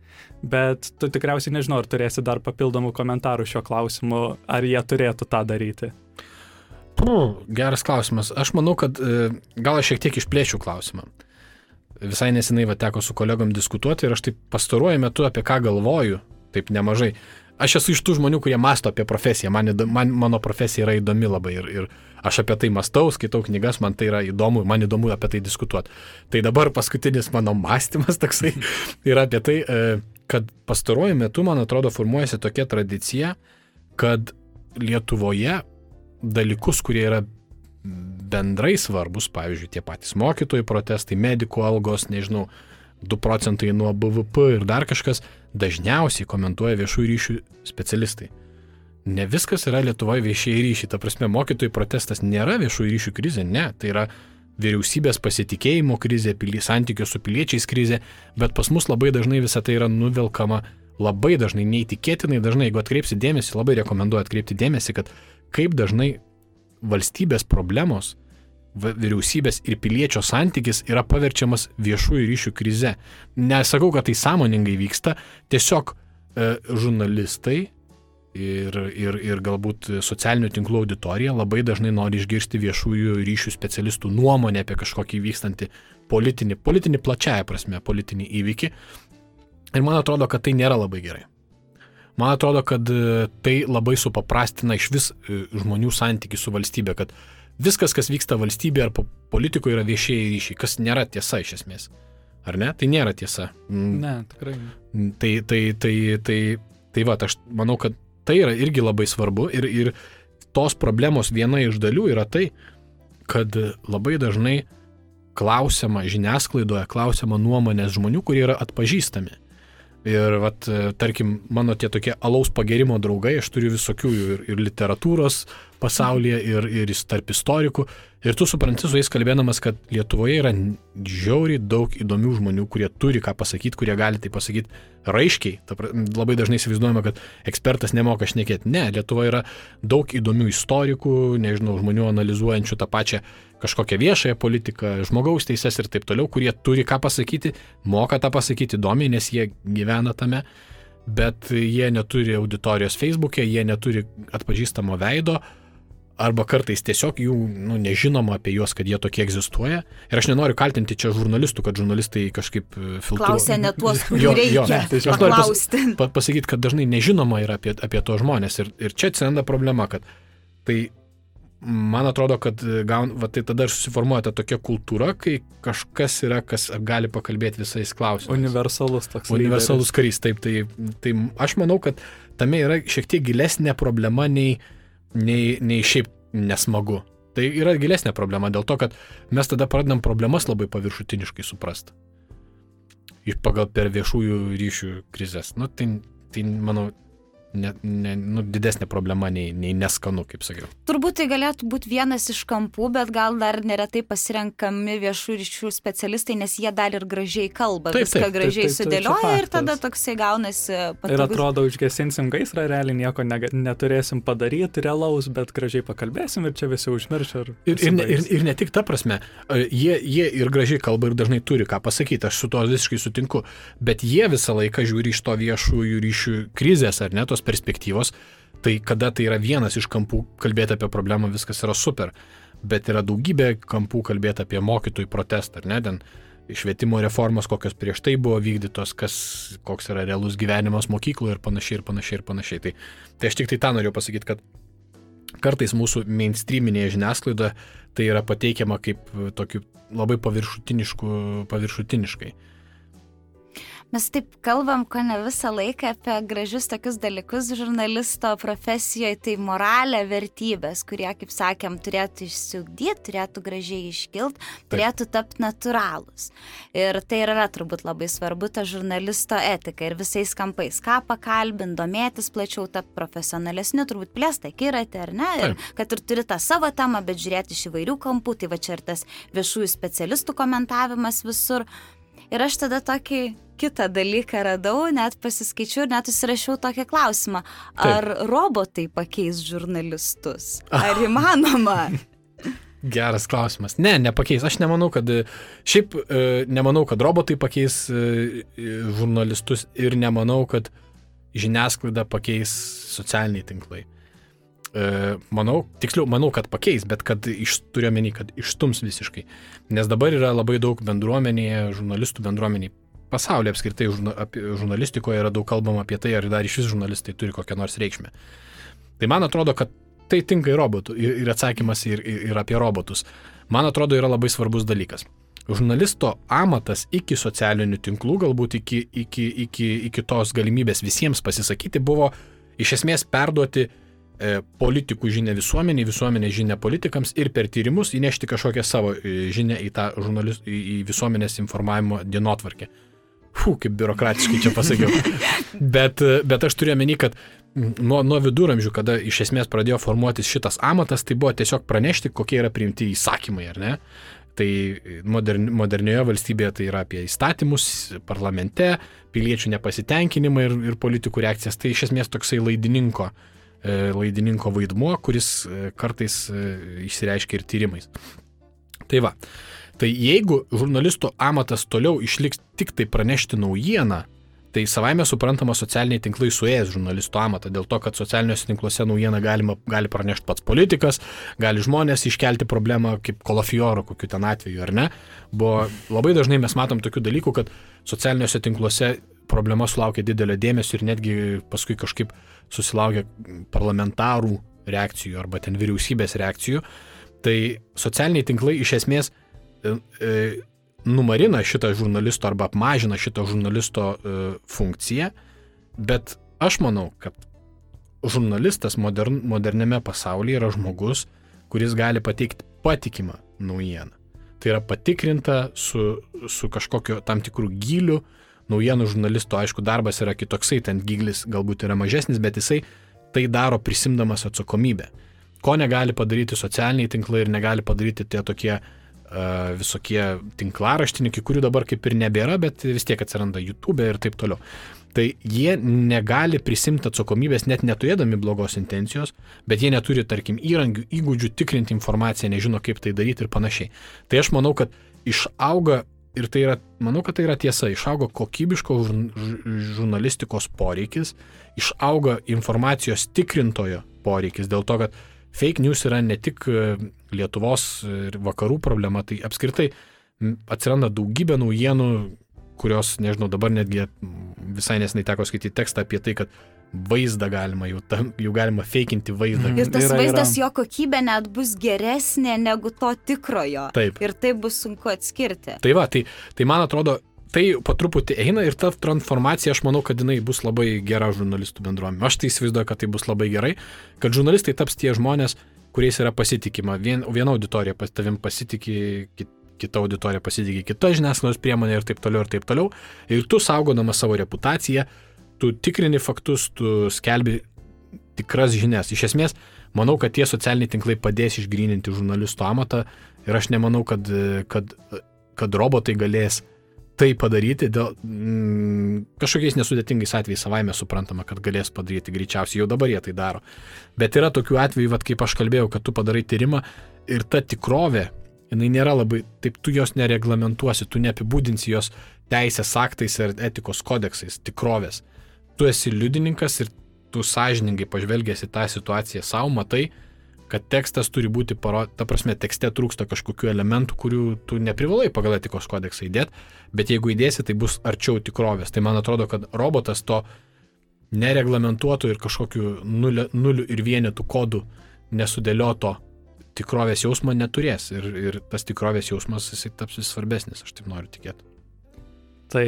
bet tu tikriausiai nežinau, ar turėsi dar papildomų komentarų šio klausimu, ar jie turėtų tą daryti. Puh, geras klausimas. Aš manau, kad e, gal aš šiek tiek išplėčiau klausimą. Visai nesenai va teko su kolegom diskutuoti ir aš taip pastaruoju metu apie ką galvoju, taip nemažai. Aš esu iš tų žmonių, kurie masto apie profesiją, man, man mano profesija yra įdomi labai ir, ir aš apie tai mastau, skaitau knygas, man tai yra įdomu, man įdomu apie tai diskutuoti. Tai dabar paskutinis mano mąstymas toksai yra apie tai, e, kad pastaruoju metu, man atrodo, formuojasi tokia tradicija, kad Lietuvoje dalykus, kurie yra bendrai svarbus, pavyzdžiui, tie patys mokytojų protestai, medikų algos, nežinau, 2 procentai nuo BVP ir dar kažkas, dažniausiai komentuoja viešųjų ryšių specialistai. Ne viskas yra Lietuvoje viešieji ryšiai, ta prasme, mokytojų protestas nėra viešųjų ryšių krizė, ne, tai yra vyriausybės pasitikėjimo krizė, santykių su piliečiais krizė, bet pas mus labai dažnai visa tai yra nuvelkama labai dažnai, neįtikėtinai dažnai, jeigu atkreipsi dėmesį, labai rekomenduoju atkreipti dėmesį, kad kaip dažnai valstybės problemos, vyriausybės ir piliečio santykis yra paverčiamas viešųjų ryšių krize. Nesakau, kad tai sąmoningai vyksta, tiesiog e, žurnalistai ir, ir, ir galbūt socialinių tinklų auditorija labai dažnai nori išgirsti viešųjų ryšių specialistų nuomonę apie kažkokį vykstantį politinį, politinį plačiaja prasme, politinį įvykį. Ir man atrodo, kad tai nėra labai gerai. Man atrodo, kad e, tai labai supaprastina iš vis e, žmonių santykių su valstybė, kad viskas, kas vyksta valstybėje ar politikoje yra viešieji ryšiai, kas nėra tiesa iš esmės. Ar ne? Tai nėra tiesa. Mm. Ne, tikrai. Mm, tai, tai, tai, tai, tai va, aš manau, kad tai yra irgi labai svarbu ir, ir tos problemos viena iš dalių yra tai, kad labai dažnai klausiama žiniasklaidoje, klausiama nuomonės žmonių, kurie yra atpažįstami. Ir, vat, tarkim, mano tie tokie alaus pagerimo draugai, aš turiu visokių ir, ir literatūros pasaulyje, ir, ir tarp istorikų. Ir tu supranti su jais kalbėdamas, kad Lietuvoje yra žiauriai daug įdomių žmonių, kurie turi ką pasakyti, kurie gali tai pasakyti raiškiai. Ta, labai dažnai įsivaizduojama, kad ekspertas nemoka šnekėti. Ne, Lietuvoje yra daug įdomių istorikų, nežinau, žmonių analizuojančių tą pačią kažkokią viešąją politiką, žmogaus teises ir taip toliau, kurie turi ką pasakyti, moka tą pasakyti įdomiai, nes jie gyvena tame, bet jie neturi auditorijos Facebook'e, jie neturi atpažįstamo veido, arba kartais tiesiog jų nu, nežinoma apie juos, kad jie tokie egzistuoja. Ir aš nenoriu kaltinti čia žurnalistų, kad žurnalistai kažkaip e, filtruoja. Klausia ne tuos, kurių reikia. Jo, tai aš noriu pas, pa, pasakyti, kad dažnai nežinoma yra apie, apie to žmonės. Ir, ir čia atsiranda problema, kad tai man atrodo, kad gaun, va, tai tada susiformuoja ta tokia kultūra, kai kažkas yra, kas gali pakalbėti visais klausimais. Universalus toks. Universalus karys, taip. Tai, tai aš manau, kad tame yra šiek tiek gilesnė problema nei nei, nei šiaip nesmagu. Tai yra gilesnė problema dėl to, kad mes tada pradedam problemas labai paviršutiniškai suprasti. Ir pagal per viešųjų ryšių krizės. Nu, tai, tai manau, ne, ne, nu, didesnė problema nei, nei neskanu, kaip sakiau. Turbūt tai galėtų būti vienas iš kampų, bet gal dar neretai pasirenkami viešų ryšių specialistai, nes jie dar ir gražiai kalba, taip, viską taip, gražiai taip, taip, sudėlioja taip, ir tada toksai gaunasi. Patogus. Ir atrodo, užgesinsim gaisrą, realiai nieko ne, neturėsim padaryti realaus, bet gražiai pakalbėsim ir čia visi užmirš. Ir, ir, ir, ir, ir ne tik ta prasme, jie, jie ir gražiai kalba ir dažnai turi ką pasakyti, aš su to visiškai sutinku, bet jie visą laiką žiūri iš to viešųjų ryšių krizės ar ne tos perspektyvos, tai kada tai yra vienas iš kampų kalbėti apie problemą, viskas yra super. Bet yra daugybė kampų kalbėti apie mokytojų protestą, ar ne, ten švietimo reformos, kokios prieš tai buvo vykdytos, kas, koks yra realus gyvenimas mokykloje ir panašiai, ir panašiai, ir panašiai. Tai, tai aš tik tai tą noriu pasakyti, kad kartais mūsų mainstreaminėje žiniasklaidoje tai yra pateikiama kaip tokiu labai paviršutiniškai. Mes taip kalbam, ko ne visą laiką apie gražius tokius dalykus žurnalisto profesijoje, tai moralė, vertybės, kurie, kaip sakėm, turėtų išsiugdyti, turėtų gražiai iškilti, turėtų tapti natūralūs. Ir tai yra turbūt labai svarbu, ta žurnalisto etika ir visais kampais, ką pakalbint, domėtis plačiau, tapti profesionalesniu, turbūt plėsti akiratį, ar ne? Ir kad ir turi tą savo temą, bet žiūrėti iš įvairių kampų, tai va čia ir tas viešųjų specialistų komentavimas visur. Ir aš tada tokį kitą dalyką radau, net pasiskaičiau ir net įsirašiau tokį klausimą. Ar Taip. robotai pakeis žurnalistus? Ar įmanoma? Geras klausimas. Ne, nepakeis. Aš nemanau, kad šiaip e, nemanau, kad robotai pakeis e, žurnalistus ir nemanau, kad žiniasklaida pakeis socialiniai tinklai. E, manau, tiksliau, manau, kad pakeis, bet kad iš, turiu menį, kad išstums visiškai. Nes dabar yra labai daug bendruomenėje, žurnalistų bendruomeniai pasaulyje apskritai žurna, apie, žurnalistikoje yra daug kalbama apie tai, ar dar iš vis žurnalistai turi kokią nors reikšmę. Tai man atrodo, kad tai tinka ir robotų, ir, atsakymas ir, ir, ir apie robotus. Man atrodo, yra labai svarbus dalykas. Žurnalisto amatas iki socialinių tinklų, galbūt iki, iki, iki, iki tos galimybės visiems pasisakyti, buvo iš esmės perduoti e, politikų žinę visuomeniai, visuomenės žinę politikams ir per tyrimus įnešti kažkokią savo e, žinę į tą žurnalist, į, į visuomenės informavimo dienotvarkę. Fū, kaip biurokratiškai čia pasakiau. bet, bet aš turiu omeny, kad nuo, nuo viduramžių, kada iš esmės pradėjo formuotis šitas amatas, tai buvo tiesiog pranešti, kokie yra priimti įsakymai, ar ne? Tai modern, modernioje valstybėje tai yra apie įstatymus, parlamente, piliečių nepasitenkinimą ir, ir politikų reakcijas. Tai iš esmės toksai laidininko, e, laidininko vaidmuo, kuris e, kartais e, išsireiškia ir tyrimais. Tai va, tai jeigu žurnalisto amatas toliau išliks tik tai pranešti naujieną, Tai savaime suprantama socialiniai tinklai suėjęs žurnalisto amatą, dėl to, kad socialiniuose tinkluose naujieną galima, gali pranešti pats politikas, gali žmonės iškelti problemą kaip kolafioro kokiu ten atveju, ar ne. Buvo labai dažnai mes matom tokių dalykų, kad socialiniuose tinkluose problema sulaukia didelio dėmesio ir netgi paskui kažkaip susilaukia parlamentarų reakcijų arba ten vyriausybės reakcijų. Tai socialiniai tinklai iš esmės numarina šitą žurnalisto arba apmažina šito žurnalisto e, funkciją, bet aš manau, kad žurnalistas modern, moderniame pasaulyje yra žmogus, kuris gali pateikti patikimą naujieną. Tai yra patikrinta su, su kažkokiu tam tikrų giliu. Naujienų žurnalisto, aišku, darbas yra kitoksai, ten giglis galbūt yra mažesnis, bet jisai tai daro prisimdamas atsakomybę. Ko negali padaryti socialiniai tinklai ir negali padaryti tie tokie uh, visokie tinklaraštininkai, kurių dabar kaip ir nebėra, bet vis tiek atsiranda YouTube ir taip toliau. Tai jie negali prisimti atsakomybės net neturėdami blogos intencijos, bet jie neturi, tarkim, įrankių, įgūdžių tikrinti informaciją, nežino kaip tai daryti ir panašiai. Tai aš manau, kad išauga, ir tai yra, manau, kad tai yra tiesa, išauga kokybiško žurnalistikos poreikis, išauga informacijos tikrintojo poreikis dėl to, kad fake news yra ne tik e, Lietuvos ir vakarų problema, tai apskritai atsiranda daugybė naujienų, kurios, nežinau, dabar netgi visai nesnai teko skaityti tekstą apie tai, kad vaizdą galima, jau, tam, jau galima feikinti vaizdą. Ir tas yra, vaizdas, yra. jo kokybė net bus geresnė negu to tikrojo. Taip. Ir tai bus sunku atskirti. Tai va, tai, tai man atrodo, tai po truputį eina ir ta transformacija, aš manau, kad jinai bus labai gera žurnalistų bendruomenė. Aš tai įsivaizduoju, kad tai bus labai gerai, kad žurnalistai taps tie žmonės, kuriais yra pasitikima. Vien, viena auditorija pas tavim pasitikė, kit, kita auditorija pasitikė kita žiniasklaidos priemonė ir taip toliau ir taip toliau. Ir tu saugodama savo reputaciją, tu tikrini faktus, tu skelbi tikras žinias. Iš esmės, manau, kad tie socialiniai tinklai padės išgryninti žurnalisto amatą ir aš nemanau, kad, kad, kad robotai galės uh, tai padaryti, dėl, mm, kažkokiais nesudėtingais atvejais savaime suprantama, kad galės padaryti greičiausiai, jau dabar jie tai daro. Bet yra tokių atvejų, vat, kaip aš kalbėjau, kad tu padarai tyrimą ir ta tikrovė, jinai nėra labai, taip tu jos nereglamentuosi, tu neapibūdinsi jos teisės aktais ir etikos kodeksais tikrovės. Tu esi liudininkas ir tu sąžiningai pažvelgęs į tą situaciją savo, matai, kad tekstas turi būti parodytas, ta prasme, tekste trūksta kažkokių elementų, kurių tu neprivalai pagal etikos kodeksą įdėti, bet jeigu įdėsi, tai bus arčiau tikrovės. Tai man atrodo, kad robotas to nereglamentuotų ir kažkokiu nuliu, nuliu ir vienetų kodų nesudėlioto tikrovės jausmo neturės ir, ir tas tikrovės jausmas jisai taps vis svarbesnis, aš taip noriu tikėti. Tai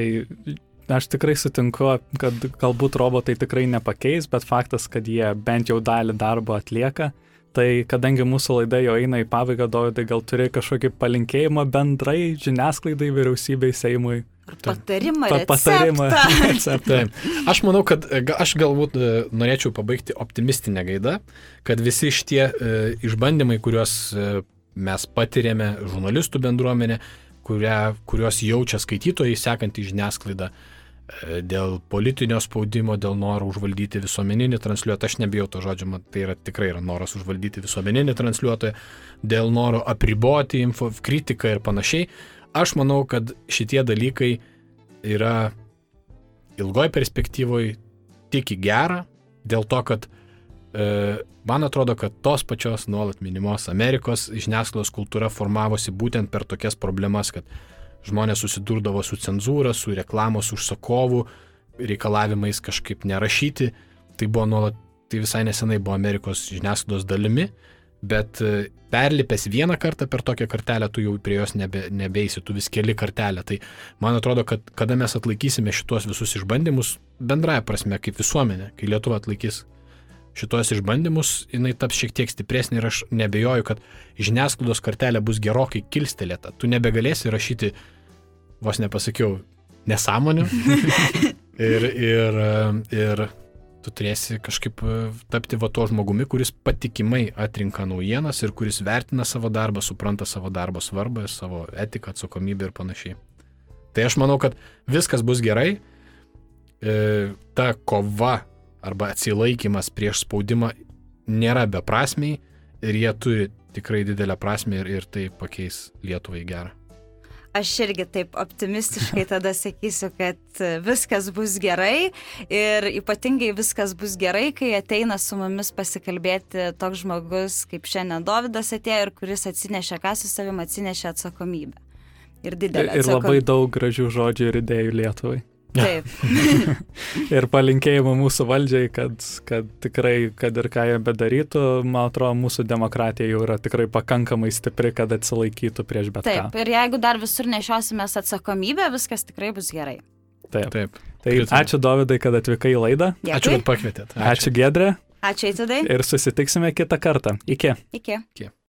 aš tikrai sutinku, kad galbūt robotai tikrai nepakeis, bet faktas, kad jie bent jau dalį darbo atlieka, Tai kadangi mūsų laida jau eina į pabaigą, Dovydai, gal turi kažkokį palinkėjimą bendrai žiniasklaidai, vyriausybei, Seimui? Patarimą. Pa, patarimą. Receptą. Aš manau, kad aš galbūt e, norėčiau pabaigti optimistinę gaidą, kad visi šitie e, išbandymai, kuriuos e, mes patiriame, žurnalistų bendruomenė, kurią, kuriuos jaučia skaitytojai, sekantį žiniasklaidą, e, dėl politinio spaudimo, dėl noro užvaldyti visuomeninį transliuotoją, aš nebijau to žodžio, man tai yra tikrai yra noras užvaldyti visuomeninį transliuotoją, dėl noro apriboti info, kritiką ir panašiai. Aš manau, kad šitie dalykai yra ilgoj perspektyvoje tik į gerą, dėl to, kad e, man atrodo, kad tos pačios nuolat minimos Amerikos žiniasklaidos kultūra formavosi būtent per tokias problemas, kad žmonės susidurdavo su cenzūra, su reklamos užsakovų, reikalavimais kažkaip nerašyti. Tai buvo nuolat, tai visai nesenai buvo Amerikos žiniasklaidos dalimi, bet e, perlipęs vieną kartą per tokią kartelę, tu jau prie jos nebe, nebeisi, tu vis keli kartelę. Tai man atrodo, kad kada mes atlaikysime šitos visus išbandymus, bendraja prasme, kaip visuomenė, kai Lietuva atlaikys šitos išbandymus, jinai taps šiek tiek stipresnė ir aš nebejoju, kad žiniasklaidos kartelė bus gerokai kilstelėta. Tu nebegalėsi rašyti, vos nepasakiau, nesąmonių. ir, ir, ir tu turėsi kažkaip e, tapti va to žmogumi, kuris patikimai atrinka naujienas ir kuris vertina savo darbą, supranta savo darbo svarbą, savo etiką, atsakomybę ir panašiai. Tai aš manau, kad viskas bus gerai. E, ta kova arba atsilaikimas prieš spaudimą nėra beprasmiai ir jie turi tikrai didelę prasme ir, ir tai pakeis Lietuvai gerą. Aš irgi taip optimistiškai tada sakysiu, kad viskas bus gerai ir ypatingai viskas bus gerai, kai ateina su mumis pasikalbėti toks žmogus, kaip šiandien Davidas atėjo ir kuris atsinešė, ką su savim atsinešė atsakomybę. Ir didelė. Ir labai daug gražių žodžių ir idėjų Lietuvai. Taip. ir palinkėjimų mūsų valdžiai, kad, kad tikrai, kad ir ką jie bedarytų, man atrodo, mūsų demokratija jau yra tikrai pakankamai stipri, kad atsilaikytų prieš bet Taip, ką. Taip, ir jeigu dar visur nešiosimės atsakomybę, viskas tikrai bus gerai. Taip. Taip. Tai ačiū Dovydai, kad atvykai į laidą. Dėkui. Ačiū, kad pakvietėt. Ačiū, ačiū Gedrė. Ačiū Eitidai. Ir susitiksime kitą kartą. Iki. Iki. Iki.